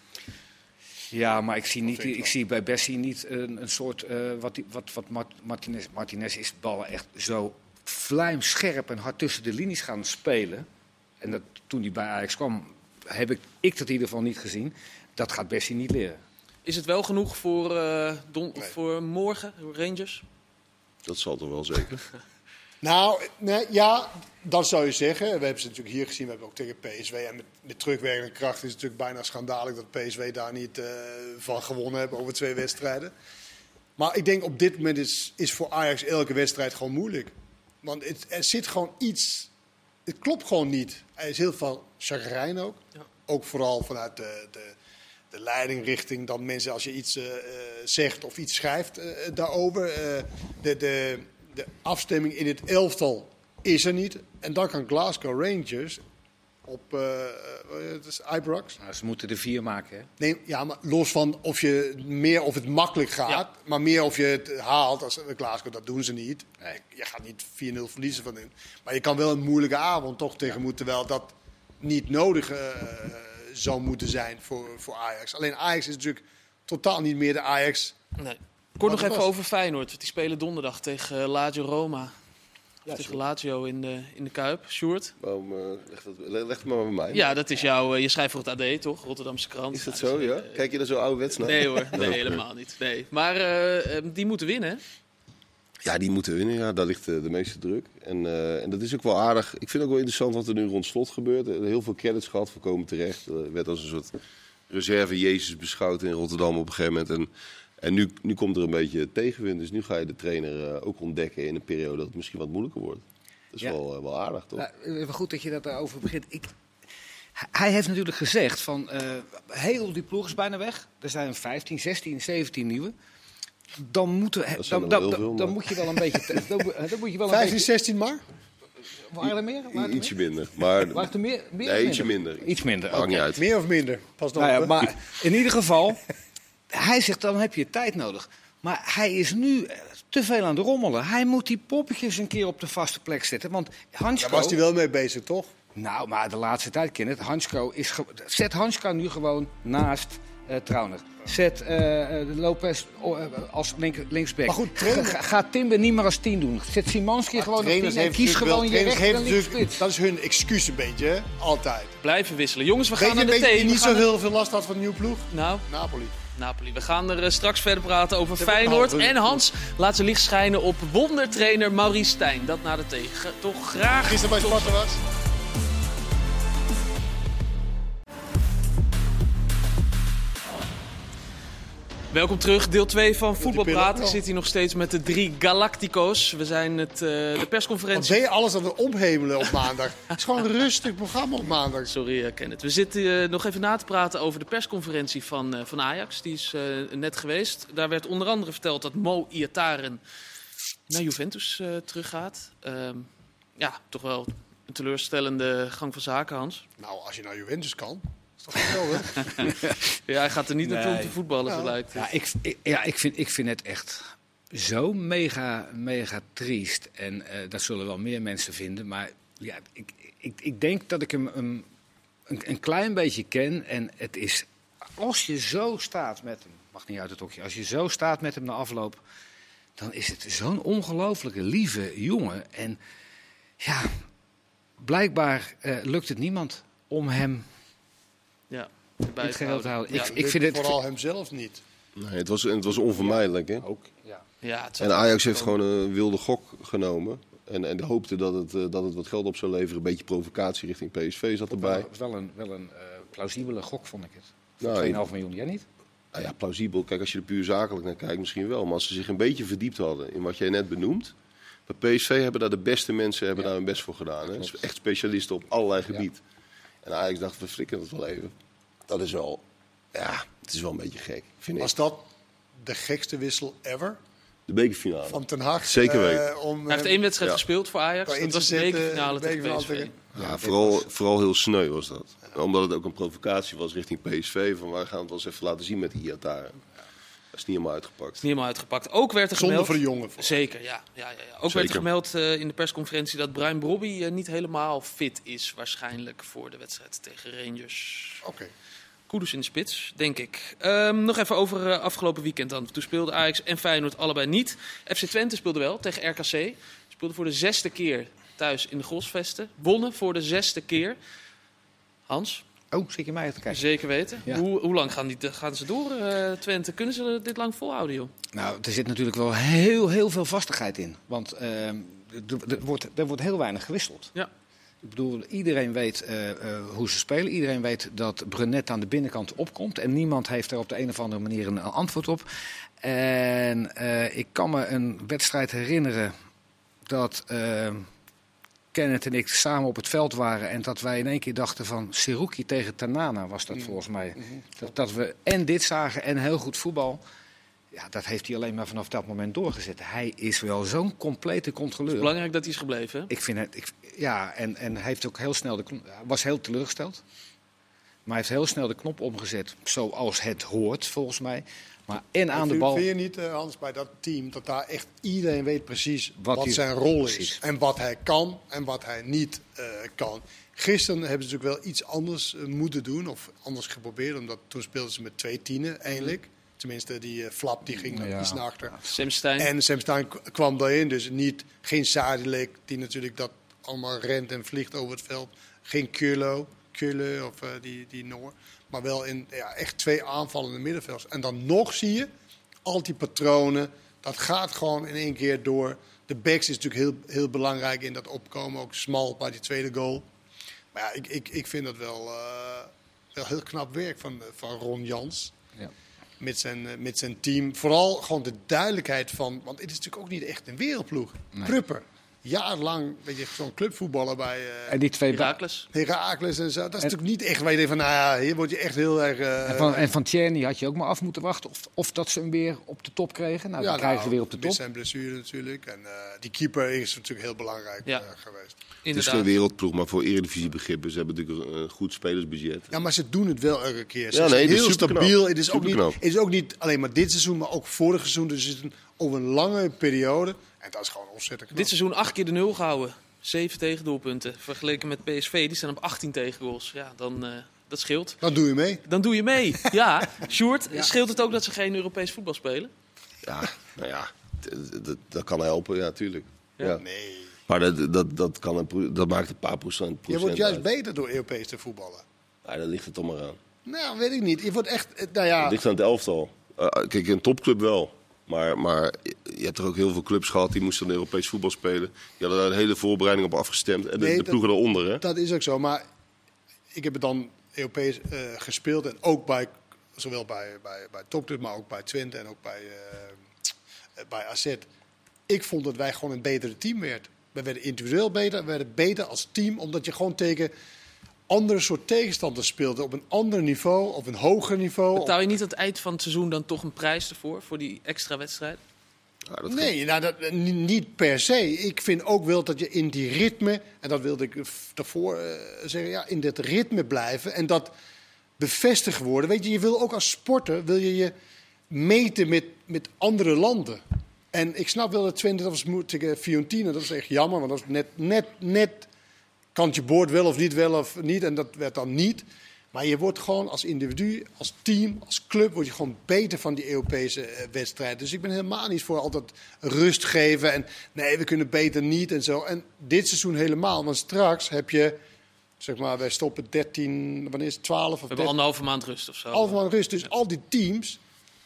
Ja, maar ik zie, niet, ik zie bij Bessie niet een, een soort. eh, wat, die- wat, wat Mart- Martinez, Martinez is ballen echt zo vlijmscherp en hard tussen de linies gaan spelen. En dat, toen hij bij Ajax kwam, heb ik, ik dat in ieder geval niet gezien. Dat gaat Bessie niet leren. Is het wel genoeg voor, eh, don- Nee. voor morgen, Rangers? Dat zal toch wel zeker. Nou, nee, ja, dat zou je zeggen. We hebben ze natuurlijk hier gezien, we hebben ook tegen PSW. En met, met terugwerkende kracht is het natuurlijk bijna schandalig dat PSW daar niet eh, van gewonnen hebben over twee wedstrijden. Maar ik denk op dit moment is, is voor Ajax elke wedstrijd gewoon moeilijk. Want het, er zit gewoon iets, het klopt gewoon niet. Er is heel veel chagrijn ook. Ja. Ook vooral vanuit de, de, de leiding richting dat mensen als je iets eh, eh, zegt of iets schrijft daarover. de, de, de afstemming in het elftal is er niet. En dan kan Glasgow Rangers op eh, eh, het is Ibrox. Nou, ze moeten er vier maken. Hè? Nee, ja, maar los van of je meer of het makkelijk gaat, Ja. maar meer of je het haalt als Glasgow, dat doen ze niet. Nee. Je gaat niet 4-0 verliezen van hun. Maar je kan wel een moeilijke avond toch tegemoet, terwijl dat niet nodig eh, zou moeten zijn voor, voor Ajax. Alleen Ajax is natuurlijk totaal niet meer de Ajax. Nee. Kort nog even was. over Feyenoord. Die spelen donderdag tegen eh, Lazio Roma. tegen Lazio in de, in de Kuip. Sjoerd? Waarom, eh, leg, dat, leg leg het maar bij mij. Ja, dat is jouw... eh, je schrijft voor het AD, toch? Rotterdamse krant. Is dat Nou, zo, dus, ja? Kijk je er zo ouderwets naar? Nee hoor, nee, helemaal niet. Nee. Maar eh, eh, die moeten winnen, hè? Ja, die moeten winnen. Ja, daar ligt de meeste druk. En, eh, en dat is ook wel aardig. Ik vind het ook wel interessant wat er nu rond slot gebeurt. Er heel veel credits gehad, voorkomen terecht. Er werd als een soort reserve Jezus beschouwd in Rotterdam op een gegeven moment. En, en nu, nu komt er een beetje tegenwind. Dus nu ga je de trainer eh, ook ontdekken in een periode dat het misschien wat moeilijker wordt. Dat is Ja. wel, eh, wel aardig, toch? Nou, goed dat je dat daarover begint. Ik, hij heeft natuurlijk gezegd van eh, heel die ploeg is bijna weg. Er zijn 15, 16, 17 nieuwe. Dan, moeten, Dat zijn dan, wel dan, heel veel, dan maar- moet je wel een beetje. Dan, moet- dan moet je wel een 15, beetje. 16 maar? Waren er meer? Waren er Ietsje meer? minder. Maar Waren er meer? meer Nee, ietsje minder. Iets minder. uit. Meer of minder? Pas dan Nou ja, maar in ieder geval, hij zegt dan heb je tijd nodig. Maar hij is nu eh, te veel aan de rommelen. Hij moet die poppetjes een keer op de vaste plek zetten. Want Hansko... Daar was hij wel mee bezig, toch? Nou, maar de laatste tijd, Kenneth, Hansko is... ge- Zet Hansko nu gewoon naast eh Trauner. Zet eh, eh, Lopez als link, linksback. Maar goed, Ga, trainer- ga- ga Timber niet meer als tien doen. Zet Simanski gewoon op tien en heeft kies natuurlijk gewoon wel- je rechter. Dat is hun excuus een beetje, hè? altijd. Blijven wisselen. Jongens, we gaan je, naar de weet je thee. niet zo heel veel last had van de nieuwe ploeg? Nou, Napoli. Napoli. We gaan er eh, straks verder praten over Feyenoord. En Hans laat zijn licht schijnen op wondertrainer Maurice Stijn. Dat na de. G- Toch graag. Gisteren bij Sparta was. Welkom terug, deel 2 van Voetbalpraat. pillen Ik zit hier nog steeds met de drie Galactico's. We zijn het, eh, de persconferentie. zie je alles aan het ophemelen op maandag? Het is gewoon een rustig programma op maandag. Sorry, Kenneth. We zitten eh, nog even na te praten over de persconferentie van, eh, van Ajax. Die is net geweest. Daar werd onder andere verteld dat Mo Iataren naar Juventus teruggaat. Ehm, ja, toch wel een teleurstellende gang van zaken, Hans. Nou, als je naar Juventus kan, geweldig. Ja, hij gaat er niet naartoe om te voetballen, zo Nou, lijkt het. Ja, ik, ik- ja ik, vind, ik vind het echt zo mega, mega triest. En eh, dat zullen wel meer mensen vinden. Maar ja, ik, ik, ik denk dat ik hem een, een, een klein beetje ken. En het is, als je zo staat met hem, mag niet uit het hokje, als je zo staat met hem na afloop, dan is het zo'n ongelooflijke lieve jongen. En ja, blijkbaar eh, lukt het niemand om hem Het geheel te houden. Ik, ik vind het Vooral hemzelf niet. Nee, het, was, het was onvermijdelijk, hè? ook. Ja. ja, het En Ajax heeft gewoon een wilde gok genomen. En, en hoopte dat het, eh, dat het wat geld op zou leveren. Een beetje provocatie richting PSV zat erbij. Wel, wel een, wel een eh, plausibele gok, vond ik het. Nou, Voor ik- 2,5 miljoen, jij niet? Nou ja, plausibel. Kijk, als je er puur zakelijk naar kijkt, misschien wel. Maar als ze zich een beetje verdiept hadden in wat jij net benoemt. Bij PSV hebben daar de beste mensen hebben Ja. daar hun best voor gedaan. Hè? Echt specialisten op allerlei gebied. En Ajax dacht, we flikken dat wel even. Dat is wel, ja, het is wel een beetje gek, vind ik. Was dat de gekste wissel ever De bekerfinale. van Ten Hag? Zeker eh, weten. om, Hij heeft eh, één wedstrijd Ja. gespeeld voor Ajax. Dat was de inzetten, bekerfinale tegen PSV. Ja, vooral, vooral heel sneu was dat. Omdat het ook een provocatie was richting PSV. Van wij gaan het wel eens even laten zien met die Iataren. Dat is niet helemaal uitgepakt. Niet helemaal uitgepakt. Ook werd er gemeld... voor de jongen. Zeker, ja. ja, ja, ja. Ook werd er gemeld eh, in de persconferentie dat Brian Brobby eh, niet helemaal fit is. Waarschijnlijk voor de wedstrijd tegen Rangers. Oké. Kudus in de spits, denk ik. Ehm, nog even over eh, afgelopen weekend dan. Toen speelden Ajax en Feyenoord allebei niet. FC Twente speelde wel tegen RKC. Speelde voor de zesde keer thuis in de Grosvesten. Wonnen voor de zesde keer. Hans? Oh, zit je mij te kijken? Zeker weten. Ja. Hoe, hoe lang gaan, die, gaan ze door, eh, Twente? Kunnen ze dit lang volhouden, joh? Nou, er zit natuurlijk wel heel, heel veel vastigheid in. Want eh, er, er wordt, er wordt heel weinig gewisseld. Ja. Ik bedoel, iedereen weet eh, eh, hoe ze spelen. Iedereen weet dat Brunet aan de binnenkant opkomt. En niemand heeft er op de een of andere manier een antwoord op. En eh, ik kan me een wedstrijd herinneren dat eh, Kenneth en ik samen op het veld waren. En dat wij in één keer dachten van Seruki tegen Tanana was dat volgens mij. Dat, dat we en dit zagen en heel goed voetbal. Ja, dat heeft hij alleen maar vanaf dat moment doorgezet. Hij is wel zo'n complete controleur. Belangrijk dat hij is gebleven, hè? Ik vind het, ik, ja, en, en hij heeft ook heel snel de knop, hij was heel teleurgesteld. Maar hij heeft heel snel de knop omgezet, zoals het hoort, volgens mij. Maar en aan de bal. Vind je niet, eh, Hans, bij dat team, dat daar echt iedereen weet precies Wat zijn rol precies. is. En wat hij kan en wat hij niet eh, kan. Gisteren hebben ze natuurlijk wel iets anders eh, moeten doen. Of anders geprobeerd. Omdat toen speelden ze met twee tienen, eigenlijk. Tenminste, die Flap die ging Ja. iets naar achter. Sam Stein. En Sam Stein k- kwam daarin. Dus niet, geen Sadilek, die natuurlijk dat allemaal rent en vliegt over het veld. Geen Kurlo, Kurle of eh, die, die Noor. Maar wel in ja, echt twee aanvallende middenvelders. En dan nog zie je, al die patronen, dat gaat gewoon in één keer door. De backs is natuurlijk heel, heel belangrijk in dat opkomen. Ook smal bij die tweede goal. Maar ja, ik, ik, ik vind dat wel, eh, wel heel knap werk van, eh, van Ron Jans Ja. met zijn, met zijn team. Vooral gewoon de duidelijkheid van. Want het is natuurlijk ook niet echt een wereldploeg. Nee. Prupper. Jarenlang weet je, zo'n clubvoetballer bij uh, En die twee Herakles. Herakles en zo. Dat is natuurlijk niet echt waar je denkt van, nou ja, hier word je echt heel erg... eh, En van, en van Tjerni had je ook maar af moeten wachten of, of dat ze hem weer op de top kregen. Nou, ja, dan krijgen nou, ze weer op de top. zijn blessure natuurlijk. En eh, die keeper is natuurlijk heel belangrijk Ja. geweest. Het is Inderdaad. geen wereldploeg, maar voor eredivisiebegrippen. Ze hebben natuurlijk een goed spelersbudget. Ja, maar ze doen het wel elke keer. Ze Ja, nee, zijn het is heel stabiel. Het is, ook niet, het is ook niet alleen maar dit seizoen, maar ook vorig seizoen. Dus het is een, over een lange periode. En dat is gewoon ontzettend knap. Dit seizoen acht keer de nul gehouden. Zeven tegendoelpunten. Vergeleken met PSV, die staan op 18 tegengoals. Ja, dan, eh, dat scheelt. Dan doe je mee. Dan doe je mee. Ja, Sjoerd, scheelt het ook dat ze geen Europees voetbal spelen? Ja, nou ja, dat kan helpen, ja, tuurlijk. Ja. Nee. Maar dat, dat, dat, kan een, dat maakt een paar procent, Je procent wordt juist uit. beter door Europees te voetballen. Ja, daar ligt het toch maar aan. Nou, weet ik niet. Je wordt echt, eh, nou ja, Het ligt aan het elftal. Eh, kijk, een topclub wel. Maar, maar je hebt er ook heel veel clubs gehad die moesten dan Europees voetbal spelen. Die hadden daar een hele voorbereiding op afgestemd. En de, Nee, de dat- ploegen daaronder, hè? dat is ook zo. Maar ik heb het dan Europees eh, gespeeld. En ook bij, zowel bij, bij, bij Topclub, maar ook bij Twente en ook bij, eh, bij AZ. Ik vond dat wij gewoon een betere team werden. We werden individueel beter, we werden beter als team. Omdat je gewoon tegen andere soort tegenstanders speelde. Op een ander niveau, op een hoger niveau. Betaal je niet aan het eind van het seizoen dan toch een prijs ervoor? Voor die extra wedstrijd? Ja, dat Nee, nou, dat, ni- niet per se. Ik vind ook wel dat je in die ritme, en dat wilde ik eh, daarvoor eh, zeggen, ja, in dat ritme blijven en dat bevestigd worden. Weet je, je wil ook als sporter wil je je meten met, met andere landen. En ik snap wel dat Twente, dat was moe- tegen Fiorentina, dat is echt jammer, want dat was net, net, net kantje boord wel of niet, wel of niet. En dat werd dan niet. Maar je wordt gewoon als individu, als team, als club, word je gewoon beter van die Europese eh, wedstrijd. Dus ik ben helemaal niet voor altijd rust geven en nee, we kunnen beter niet en zo. En dit seizoen helemaal, want straks heb je, zeg maar, wij stoppen 13, wanneer is het, 12 of We hebben 13? anderhalve maand rust of zo. Allemaal rust. Dus al die teams,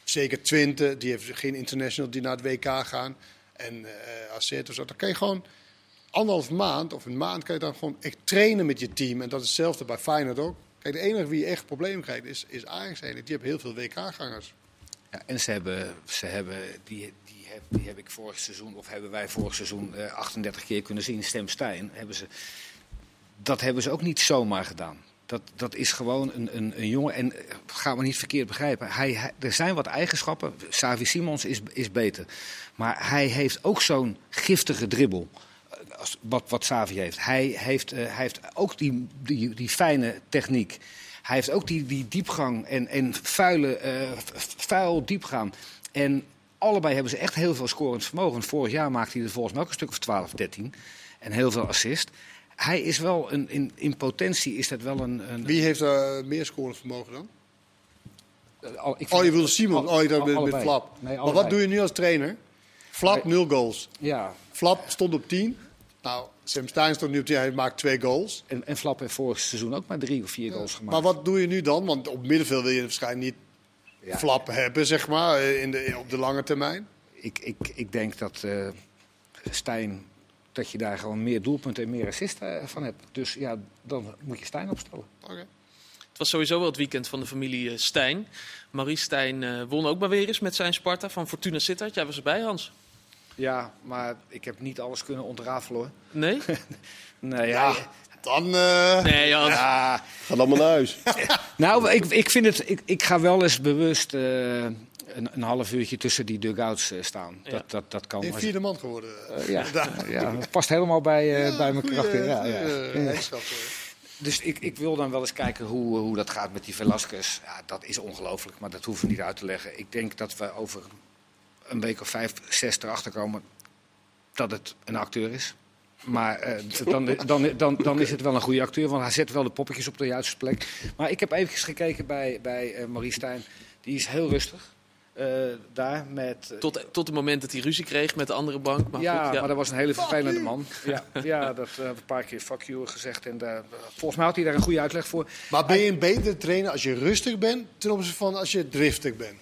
zeker Twente, die heeft geen international die naar het WK gaan. En eh AZ of zo. Dan kan je gewoon anderhalf maand of een maand kan je dan gewoon echt trainen met je team. En dat is hetzelfde bij Feyenoord ook. Kijk, de enige wie echt problemen krijgt is, is Ajax. Die hebben heel veel WK-gangers. Ja, en ze hebben, ze hebben die, die, heb, die heb ik vorig seizoen, of hebben wij vorig seizoen eh, 38 keer kunnen zien, Stem Stijn. Hebben ze, dat hebben ze ook niet zomaar gedaan. Dat, dat is gewoon een, een, een jongen. En eh, ga me niet verkeerd begrijpen. Hij- er zijn wat eigenschappen. Savi Simons is, is beter. Maar hij heeft ook zo'n giftige dribbel. Eh, Als, wat, wat Savi heeft. Hij heeft, eh, hij heeft ook die, die, die fijne techniek. Hij heeft ook die, die diepgang en, en vuile, eh, v- vuil diepgaan. En allebei hebben ze echt heel veel scorend vermogen. Vorig jaar maakte hij er volgens mij ook een stuk of 12, 13. En heel veel assist. Hij is wel een, in, in potentie is dat wel een. een Wie heeft er meer scorend vermogen dan? al- ik Oh, je wilde Simon. al- Oh, je dacht met. Flap. Nee, maar wat doe je nu als trainer? Flap, nul goals. Ja, Flap stond op 10. Nou, Sam Stein stond nu op die, hij maakt twee goals. En, en Flap heeft vorig seizoen ook maar drie of vier goals gemaakt. Maar wat doe je nu dan? Want op middenveld wil je waarschijnlijk niet Ja. flap hebben, zeg maar, eh, in de, op de lange termijn. ik, ik, ik denk dat eh, Stijn, dat je daar gewoon meer doelpunten en meer assisten eh, van hebt. Dus ja, dan moet je Stijn opstellen. Oké. Het was sowieso wel het weekend van de familie eh, Stijn. Maurice Stijn eh, won ook maar weer eens met zijn Sparta van Fortuna Sittard. Jij was erbij, Hans? Ja, maar ik heb niet alles kunnen ontrafelen hoor. Nee? Nee, ja. Dan, eh, Nee, Hans. ja. Ga dan maar naar huis. Nou, ik, ik vind het. Ik, ik ga wel eens bewust eh, een, een half uurtje tussen die dugouts eh, staan. Ja. Dat, dat, dat kan. een vierde man geworden. Eh, ja, ja, dat past helemaal bij, eh, bij mijn karakter. Ja, ja. Eh. Dus ik, ik wil dan wel eens kijken hoe, hoe dat gaat met die Velasquez. Ja, dat is ongelooflijk, maar dat hoeven we niet uit te leggen. Ik denk dat we over een week of vijf, zes erachter komen dat het een acteur is. Maar eh, dan, dan, dan, dan is het wel een goede acteur, want hij zet wel de poppetjes op de juiste plek. Maar ik heb even gekeken bij, bij eh, Maurice Stijn. Die is heel rustig eh, daar met... Tot, tot het moment dat hij ruzie kreeg met de andere bank. Maar ja, goed, ja. maar dat was een hele vervelende man. Ja, ja dat uh, een paar keer fuck you gezegd. En daar- volgens mij had hij daar een goede uitleg voor. Maar ben je een betere trainer als je rustig bent ten opzichte van als je driftig bent?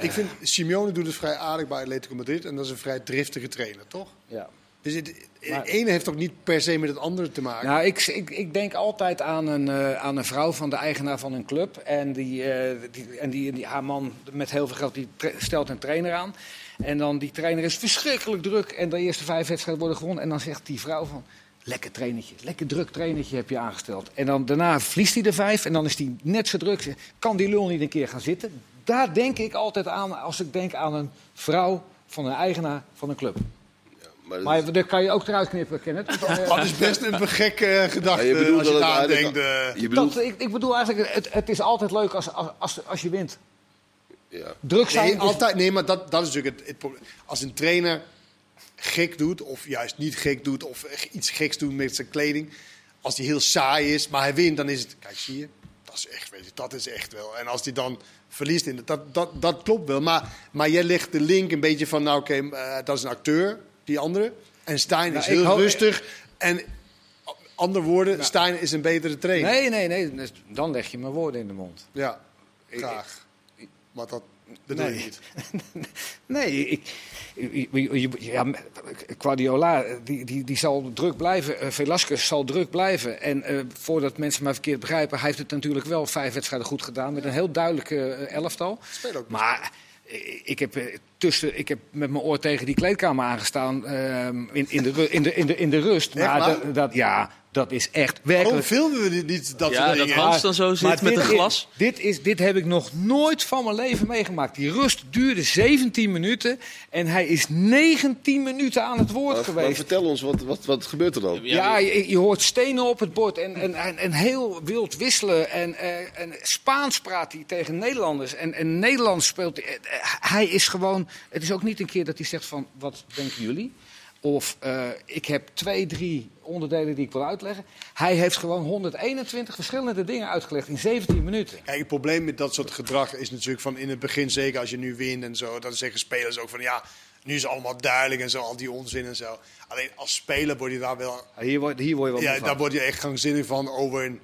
Ik vind Simeone doet het vrij aardig bij Atletico Madrid en dat is een vrij driftige trainer, toch? Ja. Dus het, het Maar- ene heeft toch niet per se met het andere te maken? Nou, ik, ik, ik denk altijd aan een, eh, aan een vrouw van de eigenaar van een club. En, die, eh, die, en die, die, haar man met heel veel geld die stelt een trainer aan. En dan die trainer is verschrikkelijk druk. En de eerste vijf wedstrijden worden gewonnen. En dan zegt die vrouw van... Lekker trainertje, lekker druk trainertje heb je aangesteld. En dan daarna verliest hij de vijf en dan is hij net zo druk. Kan die lul niet een keer gaan zitten? Daar denk ik altijd aan als ik denk aan een vrouw van een eigenaar van een club. Maar, Maar dat kan je ook eruit knippen, Kenneth. Dat is best een gekke gedachte Ja, je bedoelt als je daar denkt. eh, je bedoelt, Dat, ik, ik bedoel eigenlijk, het, het is altijd leuk als, als, als, als je wint. ja. Druk zijn. Nee, is- altijd, nee, maar dat, dat is natuurlijk het, het probleem. Als een trainer gek doet, of juist niet gek doet, of iets geks doet met zijn kleding. Als hij heel saai is, maar hij wint, dan is het. Kijk, zie je, dat is echt, weet je, dat is echt wel. En als hij dan verliest, in, dat, dat, dat klopt wel. Maar, maar jij legt de link een beetje van, nou oké, eh, dat is een acteur, die andere. En Stijn Nou, is heel rustig. En andere woorden, Stijn is een betere trainer. Nee, nee, nee. dus Dan leg je mijn woorden in de mond. Ja, graag. Maar dat bedoel Nee. je niet. Nee, ik, je- ja, Guardiola, die, die, die zal druk blijven. Eh, Velasquez zal druk blijven. En eh, voordat mensen mij verkeerd begrijpen, hij heeft het natuurlijk wel vijf wedstrijden goed gedaan. Met een heel duidelijke eh, elftal. Speel ook Maar ik heb, tussen, ik heb met mijn oor tegen die kleedkamer aangestaan ehm, in, in, de, in, de, in, de, in de rust. Maar dat, dat, ja, dat is echt Waarom werkelijk. filmen we dit niet, dat Ja, soort dat? Hans dan zo zit met een glas. Is, dit, is, dit heb ik nog nooit van mijn leven meegemaakt. Die rust duurde 17 minuten en hij is 19 minuten aan het woord Maar, maar geweest. vertel ons, wat, wat, wat gebeurt er dan? Ja, Ja, je, je hoort stenen op het bord en, en, en, en heel wild wisselen. En, eh, en Spaans praat hij tegen Nederlanders. En, en Nederlands speelt hij. eh, Hij is gewoon. Het is ook niet een keer dat hij zegt van wat denken jullie? Of eh, ik heb twee, drie onderdelen die ik wil uitleggen. Hij heeft gewoon 121 verschillende dingen uitgelegd in 17 minuten. Kijk, het probleem met dat soort gedrag is natuurlijk van in het begin, zeker als je nu wint en zo, dan zeggen spelers ook van ja, nu is het allemaal duidelijk en zo, al die onzin en zo. Alleen als speler word je daar wel, Hier word, hier word je wel ja, daar word je echt krankzinnig van over een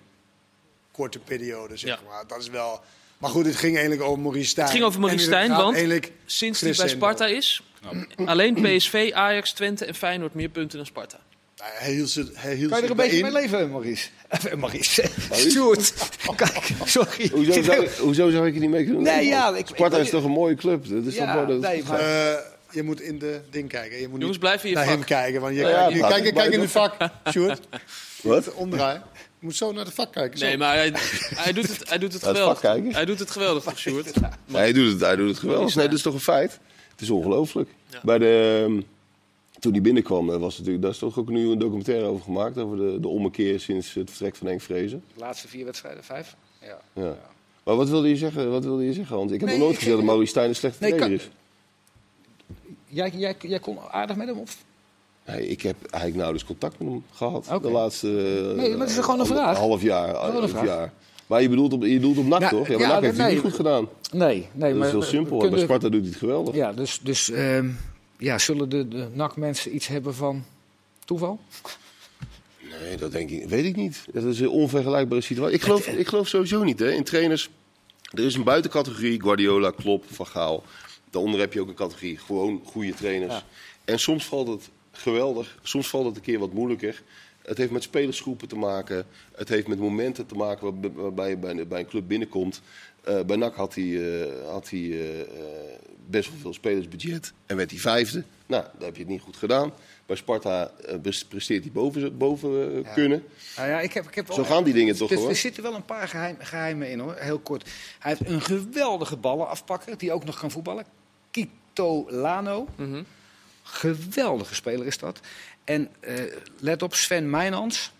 korte periode, zeg Ja. maar. Dat is wel. Maar goed, het ging eigenlijk over Maurice Stijn. Het ging over Maurice Stijn, want eigenlijk Sinds hij bij. Sparta is, alleen PSV, Ajax, Twente en Feyenoord meer punten dan Sparta. Nou, Hij hield ze, hij hield Kan je er een beetje bij mee in. leven, Maurice? Eh, Maurice. Stuart. Kijk, sorry. Hoezo zou, hoezo zou ik er niet mee kunnen Nee, doen? ja, ik- Sparta ik- is toch een mooie club? Dat is Ja, toch mooi dat- nee, maar- Eh, je moet in de ding kijken. Je moet Jongens, niet blijf in je naar vak. hem kijken. Want je Ja, kijk, praat kijk in ik het vak, Sjoerd. Wat? Omdraaien. Moet zo naar het vak kijken. Zo. Nee, maar hij, hij, doet, het, hij doet het geweldig. Hij doet het geweldig, toch, Sjoerd? Nee, hij doet het, hij doet het geweldig. Nee, dat is toch een feit? Het is ongelooflijk. Ja. Bij de, ehm, toen hij binnenkwam, eh, was natuurlijk, daar is toch ook nu een documentaire over gemaakt. Over de, de ommekeer sinds het vertrek van Henk Vrezen. De laatste vier wedstrijden, vijf? Ja. Ja. Maar wat wilde je zeggen, wat wilde je zeggen Hans? Ik heb Nee, nog nooit gezegd dat Maurice Stijn een slechte Nee, trainer kan- is. Jij, jij, jij kon aardig met hem? Of? Nee, ik heb eigenlijk nauwelijks contact met hem gehad. De laatste eh, Nee, maar het is gewoon een ander- vraag. half jaar. Half vraag. jaar. Maar je bedoelt op, je doelt op NAC Ja, toch? Ja, maar ja, NAC heeft het nee. niet goed gedaan. Nee, nee. Dat maar is heel simpel. Bij Sparta doet hij het geweldig. Ja, dus, dus ehm, ja, zullen de, de NAC-mensen iets hebben van... Toeval? Nee, dat denk ik, weet ik niet. Dat is een onvergelijkbare situatie. Ik geloof, ik geloof sowieso niet hè, in trainers. Er is een buitencategorie, Guardiola, Klopp, Van Gaal. Daaronder heb je ook een categorie, gewoon goede trainers. Ja. En soms valt het geweldig, soms valt het een keer wat moeilijker. Het heeft met spelersgroepen te maken. Het heeft met momenten te maken waarb- waarbij je bij, bij een club binnenkomt. Eh, bij NAC had hij, eh, had hij eh, best wel veel spelersbudget en werd hij vijfde. Nou, daar heb je het niet goed gedaan. Bij Sparta pres- presteert hij boven, boven Ja. kunnen. Nou ja, ik heb, ik heb Zo gaan die dingen toch, dus, hoor. Er zitten wel een paar geheim, geheimen in hoor, heel kort. Hij heeft een geweldige ballenafpakker die ook nog kan voetballen. Kito Lano. Mhm. Geweldige speler is dat. En eh, let op, Sven Meijnans.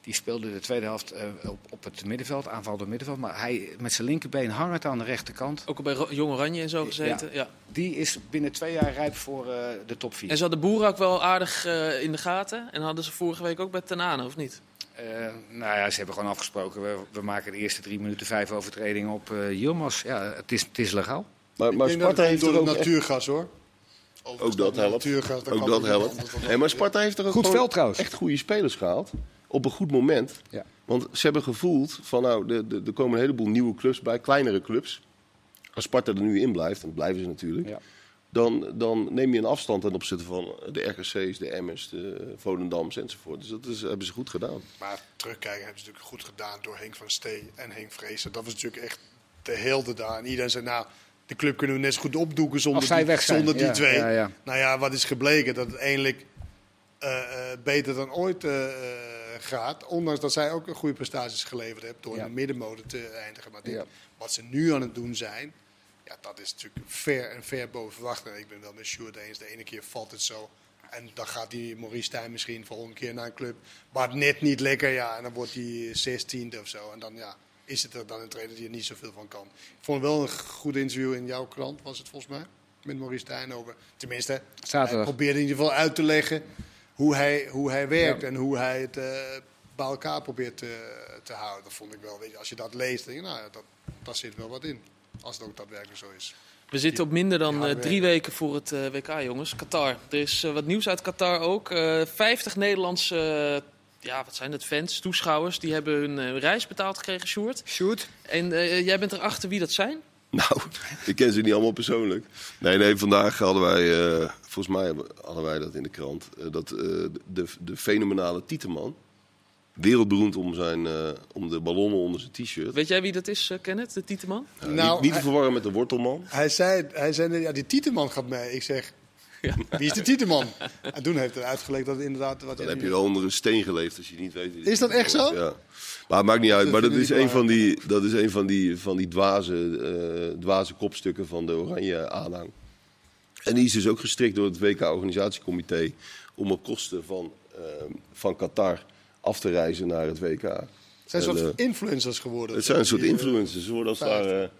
Die speelde de tweede helft eh, op, op het middenveld, aanval door middenveld. Maar hij met zijn linkerbeen hangend aan de rechterkant. Ook al bij Ro- Jong Oranje en zo gezeten. Ja. Die is binnen twee jaar rijp voor eh, de top 4. En ze hadden Boeren ook wel aardig eh, in de gaten. En hadden ze vorige week ook bij Tenane, of niet? Eh, nou ja, ze hebben gewoon afgesproken. We, we maken de eerste drie minuten vijf overtredingen op eh Yilmaz. Ja, het is, het is legaal. Maar, maar Sparta heeft door er het ook natuurgas hoor. Ook dat helpt. Ook dat helpt. Hey, maar Sparta heeft er ook Goed veld trouwens. echt goede spelers gehaald. Op een goed moment. Ja. Want ze hebben gevoeld van nou, de- de- er komen een heleboel nieuwe clubs bij, kleinere clubs. Als Sparta er nu in blijft, en dat blijven ze natuurlijk. Ja. Dan, dan neem je een afstand ten opzichte van de RKC's, de Emmers, de Volendams enzovoort. Dus dat is, hebben ze goed gedaan. Maar terugkijken hebben ze natuurlijk goed gedaan door Henk van Stee en Henk Vrezen. Dat was natuurlijk echt de helden daar. En iedereen zei, nou, de club kunnen we net zo goed opdoeken zonder, die, zonder die ja, twee. ja, ja. Nou ja, wat is gebleken? Dat het eindelijk eh, eh, beter dan ooit eh, gaat. Ondanks dat zij ook een goede prestaties geleverd hebben door in de middenmode te eindigen. Maar dit- wat ze nu aan het doen zijn, ja, dat is natuurlijk ver en ver boven verwachting. Ik ben wel met Sjoerd eens. De ene keer valt het zo. En dan gaat die Maurice Stijn misschien volgende keer naar een club. Maar het net niet lekker, ja. En dan wordt hij zestiende of zo. En dan ja, is het er dan een trainer die er niet zoveel van kan. Ik vond wel een goed interview in jouw krant, was het volgens mij. Met Maurice over. Tenminste, hij Zaterdag. probeerde in ieder geval uit te leggen hoe hij, hoe hij werkt. Ja. En hoe hij het eh, bij elkaar probeert te, te houden. Dat vond ik wel, weet je, als je dat leest, denk je, nou dat, daar zit wel wat in. Als het ook daadwerkelijk zo is. We zitten op minder dan eh, drie weken voor het eh, WK, jongens. Qatar. Er is wat nieuws uit Qatar ook. Eh 50 Nederlandse, ja, wat zijn het, fans, toeschouwers, die hebben hun eh, reis betaald gekregen, Sjoerd. Shoot. En eh, jij bent erachter wie dat zijn? Nou, ik ken ze niet allemaal persoonlijk. Nee, nee, vandaag hadden wij, eh, volgens mij hadden wij dat in de krant, eh, dat eh, de, de fenomenale Tieteman, wereldberoemd om, zijn, eh, om de ballonnen onder zijn t-shirt, Weet jij wie dat is, eh, Kenneth, de Tieteman? Eh, Nou, niet, niet te hij- verwarren met de wortelman. Hij zei, hij zei ja, die Tieteman gaat mee. Ik zeg, wie is de Tieteman? En toen heeft hij uitgelegd dat het inderdaad... Wat Dan heb je wel onder een steen geleefd als je niet weet. Is dat echt zo? Ja. Maar het maakt niet uit. Dat Maar dat is een van die, dat is een van die, van die dwaze, eh, dwaze kopstukken van de Oranje aanhang. En die is dus ook gestrikt door het WK-organisatiecomité om op kosten van, eh, van Qatar af te reizen naar het WK. Het zijn En, een soort eh, influencers geworden. het zijn een soort eh, influencers. Ze worden als ware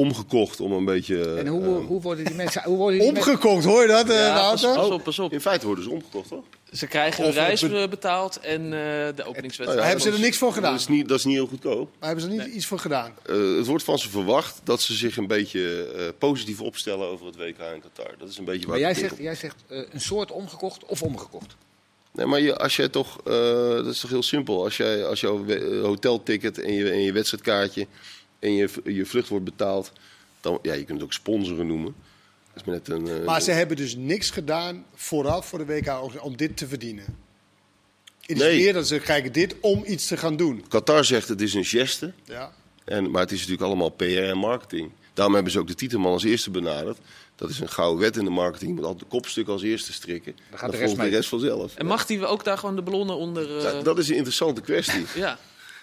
omgekocht om een beetje... En hoe, eh, hoe worden die mensen... Hoe worden die mensen Omgekocht, hoor je dat, eh, Ja, pas, op, pas op. in feite worden ze omgekocht, toch? Ze krijgen hun reis be- eh, betaald en eh, de openingswedstrijd. Ja, hebben ze er niks voor gedaan? Dat is niet, dat is niet heel goedkoop. Maar hebben ze er niet iets voor gedaan? Eh, het wordt van ze verwacht dat ze zich een beetje eh, positief opstellen over het WK in Qatar. Dat is een beetje waar Maar jij zegt, jij zegt een soort omgekocht of omgekocht. Nee, maar je, als jij toch, eh, dat is toch heel simpel. Als, jij, als jouw hotelticket en je, en je wedstrijdkaartje en je, je vlucht wordt betaald, dan, ja, je kunt het ook sponsoren noemen. Dat is maar net een, eh, Maar ze hebben dus niks gedaan vooraf voor de WK om dit te verdienen. Het is Nee. meer dat ze kijken dit om iets te gaan doen. Qatar zegt het is een geste, Ja. en, maar het is natuurlijk allemaal PR en marketing. Daarom hebben ze ook de titelman als eerste benaderd. Dat is een gouden wet in de marketing. Je moet altijd de kopstuk als eerste strikken. Dan gaat Dan de rest volgt de mee. rest vanzelf. En mag die ook daar gewoon de ballonnen onder... eh, Ja, dat is een interessante kwestie. ja,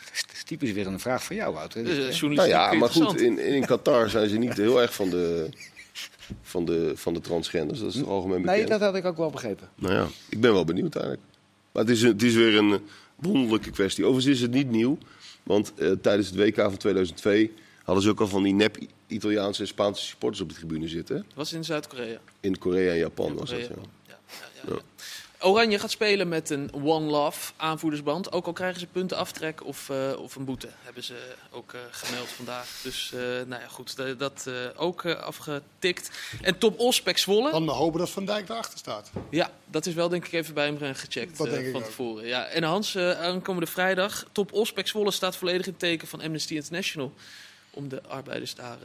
Dat is, dat is typisch weer een vraag voor jou, Wouter. dus, eh, Nou ja, maar goed, in, in Qatar zijn ze niet heel erg van de, van de, van de transgenders. Dat is toch algemeen bekend. nee, dat had ik ook wel begrepen. Nou ja, ik ben wel benieuwd eigenlijk. Maar het is, het is weer een wonderlijke kwestie. Overigens is het niet nieuw. Want eh, tijdens het WK van 2002 hadden ze ook al van die nep Italiaanse en Spaanse supporters op de tribune zitten. hè? was in Zuid-Korea. In Korea en Japan was dat, Korea. ja. Ja, ja, ja, ja. Oranje gaat spelen met een One Love aanvoerdersband. Ook al krijgen ze punten aftrek of, eh, of een boete. Hebben ze ook eh, gemeld vandaag. Dus eh, nou ja, goed, dat, dat ook afgetikt. En top Ospek Zwolle. Dan hopen dat Van Dijk erachter staat. Ja, dat is wel denk ik even bij hem gecheckt van ook. tevoren. Ja. En Hans, aankomende vrijdag. Top Ospek Zwolle staat volledig in teken van Amnesty International. Om de arbeiders daar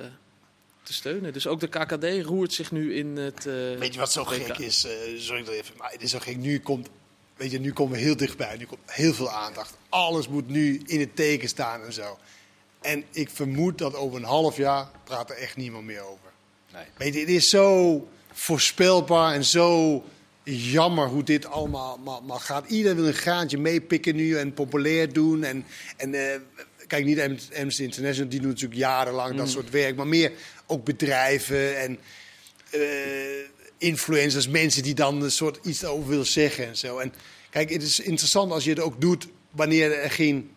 te steunen. Dus ook de KKD roert zich nu in het eh, Weet je wat zo gek is? Eh, sorry dat even, maar het is zo gek. Nu komt, weet je, nu komen we heel dichtbij. Nu komt heel veel aandacht. Alles moet nu in het teken staan en zo. En ik vermoed dat over een half jaar praat er echt niemand meer over. Nee. Weet je, het is zo voorspelbaar en zo jammer hoe dit allemaal maar, maar gaat. Iedereen wil een graantje meepikken nu en populair doen. En, en eh, kijk, niet Am- Amnesty International, die doen natuurlijk jarenlang dat soort werk. Maar meer ook bedrijven en eh, influencers, mensen die dan een soort iets over willen zeggen en zo. En kijk, het is interessant als je het ook doet wanneer er geen,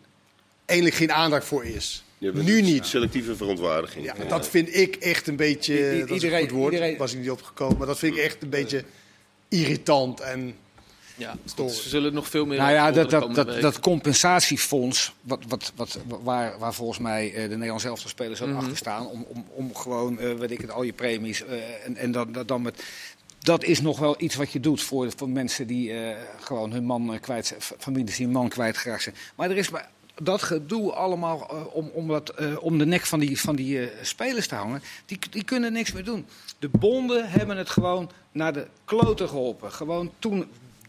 eigenlijk geen aandacht voor is. Nu niet. Selectieve verontwaardiging. Ja, dat vind ik echt een beetje. I- i- dat is een goed woord. iedereen- was ik niet opgekomen. Maar dat vind ik echt een beetje irritant. En Ja, Storen. ze zullen nog veel meer Nou ja, dat, dat, dat, dat compensatiefonds, wat, wat, wat, waar, waar volgens mij eh, de Nederlandse elftal spelers ook Mhm. achter staan, om, om, om gewoon, eh weet ik het, al je premies eh, en, en dan, dan met... Dat is nog wel iets wat je doet voor, voor mensen die eh, gewoon hun man kwijt zijn, families die hun man kwijtgeraakt zijn. Maar er is maar dat gedoe allemaal om, om, dat, eh, om de nek van die, van die eh, spelers te hangen, die, die kunnen niks meer doen. De bonden hebben het gewoon naar de kloten geholpen. Gewoon toen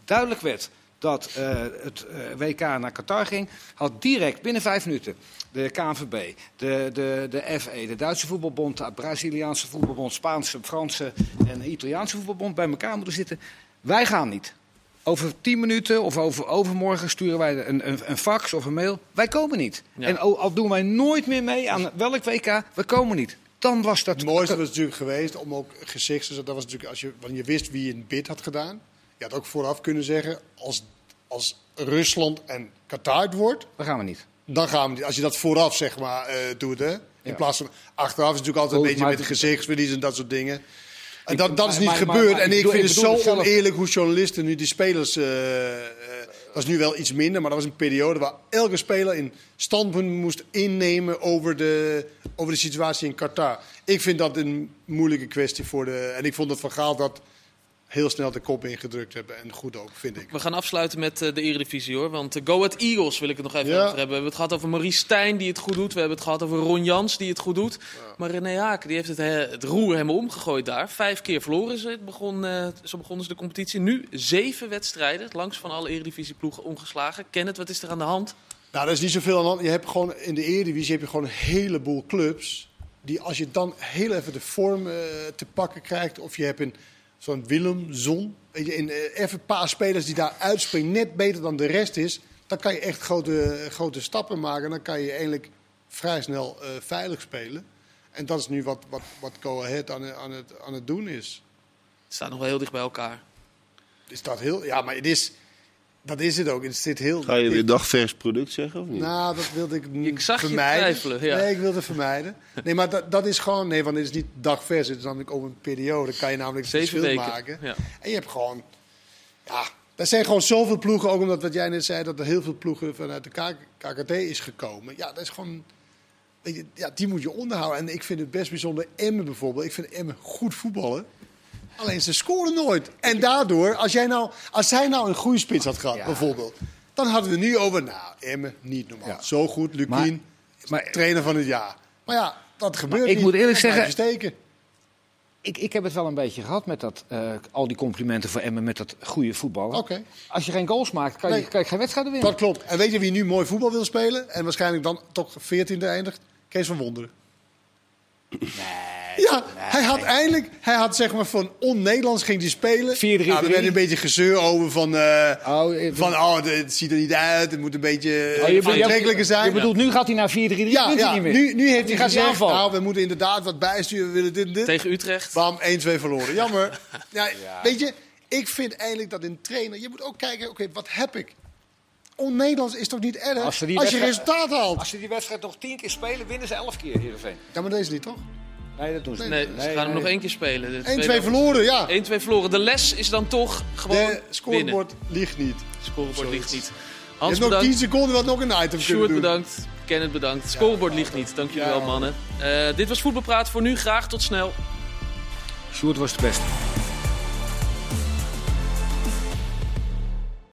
duidelijk werd dat eh, het eh, WK naar Qatar ging, had direct binnen vijf minuten de KNVB, de, de, de FE, de Duitse voetbalbond, de Braziliaanse voetbalbond, Spaanse, Franse en Italiaanse voetbalbond bij elkaar moeten zitten. Wij gaan niet. Over tien minuten of over overmorgen sturen wij een, een, een fax of een mail. Wij komen niet. Ja. En al, al doen wij nooit meer mee aan welk WK, we komen niet. Dan was dat... het mooiste was natuurlijk geweest om ook gezicht te zetten. Dat was natuurlijk als je, wanneer je wist wie een bid had gedaan. Je had ook vooraf kunnen zeggen: als, als Rusland en Qatar het wordt, Dan gaan we niet. dan gaan we niet. Als je dat vooraf zeg maar eh, doet, hè? In Ja. plaats van achteraf is het natuurlijk altijd een beetje maar- met gezichtsverlies en dat soort dingen. En dat, dat is niet maar- gebeurd. maar- en ik bedoel- vind ik het zo het zelf. oneerlijk hoe journalisten nu die spelers. eh, eh, dat is nu wel iets minder, maar dat was een periode waar elke speler een standpunt moest innemen over de, over de situatie in Qatar. Ik vind dat een moeilijke kwestie voor de. En ik vond dat Van Gaal dat heel snel de kop ingedrukt hebben. En goed ook, vind ik. We gaan afsluiten met eh, de Eredivisie hoor. Want eh, Go Ahead Eagles wil ik het nog even Ja. over hebben. We hebben het gehad over Maurice Stijn die het goed doet. We hebben het gehad over Ron Jans die het goed doet. Maar René Haken die heeft het, het roer helemaal omgegooid daar. Vijf keer verloren ze. Het begon, eh, zo begonnen ze de competitie. Nu zeven wedstrijden. Langs van alle Eredivisieploegen ongeslagen. Kenneth, wat is er aan de hand? Nou, er is niet zoveel aan de hand. Je hebt gewoon in de Eredivisie heb je gewoon een heleboel clubs. Die als je dan heel even de vorm te pakken krijgt. Of je hebt een zo'n Willem, Zon. Eh, even een paar spelers die daar uitspringen. Net beter dan de rest is. Dan kan je echt grote, grote stappen maken. Dan kan je eigenlijk vrij snel eh, veilig spelen. En dat is nu wat, wat, wat Go Ahead aan, aan, het, aan het doen is. Het staat nog wel heel dicht bij elkaar. Is dat heel... Ja, maar het is... Dat is het ook. Het zit heel... Ga je weer dagvers product zeggen of niet? Nou, dat wilde ik niet Ik zag je vermijden. twijfelen, ja. Nee, ik wilde vermijden. Nee, maar dat, dat is gewoon... Nee, want het is niet dagvers. Het is namelijk over een periode. kan je namelijk Zeven verschil weken. maken. Ja. En je hebt gewoon... Ja, er zijn gewoon zoveel ploegen. Ook omdat wat jij net zei, dat er heel veel ploegen vanuit de K- KKD is gekomen. Ja, dat is gewoon... Weet je, ja, die moet je onderhouden. En ik vind het best bijzonder. Emmen bijvoorbeeld. Ik vind Emmen goed voetballen. Alleen ze scoren nooit. En daardoor, als, jij nou, als zij nou een goede spits had gehad, Ja. bijvoorbeeld. Dan hadden we nu over, nou, Emmen, niet normaal. Ja. Zo goed, Lukien, trainer van het jaar. Maar ja, dat gebeurt ik niet. moet eerlijk zeggen- steken. Ik, ik heb het wel een beetje gehad met dat, eh, al die complimenten voor Emmen met dat goede voetballen. Als je geen goals maakt, kan je, Nee. kan je geen wedstrijden winnen. Dat klopt. En weet je wie nu mooi voetbal wil spelen? En waarschijnlijk dan toch 14e eindigt? Kees van Wonderen. Nee. Ja, hij had eindelijk, hij had zeg maar van on-Nederlands ging hij spelen. 4-3-3. Nou, er werd een beetje gezeur over van, eh, Oh, eh, van oh, het ziet er niet uit, het moet een beetje Oh, je aantrekkelijker zijn. Je bedoelt, nu gaat hij naar 4-3-3, Ja, wint hij ja. niet meer. Nu, nu heeft hij gaat hij gezegd, aanvallen. nou, we moeten inderdaad wat bijsturen, we willen dit en dit. Tegen Utrecht. Bam, 1-2 verloren. Jammer. Ja, Weet je, ik vind eigenlijk dat een trainer, je moet ook kijken, oké, wat heb ik? On-Nederlands is toch niet erg Als je resultaat haalt? Als ze die wedstrijd nog 10 keer spelen, winnen ze 11 keer, Heerenveen. Ja, maar deze niet, toch? Nee, dat doen ze Nee, niet. ze gaan hem nog één keer spelen. De 1-2 tweede- verloren, ja. 1-2 verloren. De les is dan toch gewoon De winnen. scorebord ligt niet. Scorebord ligt niet. Je Hans hebt nog bedankt. 10 seconden wat nog een item kunnen Sjoerd doen. bedankt. Kenneth bedankt. Het scorebord ligt niet. Dank jullie Ja. wel, mannen. Eh, dit was Voetbalpraat voor nu. Graag tot snel. Sjoerd was de beste.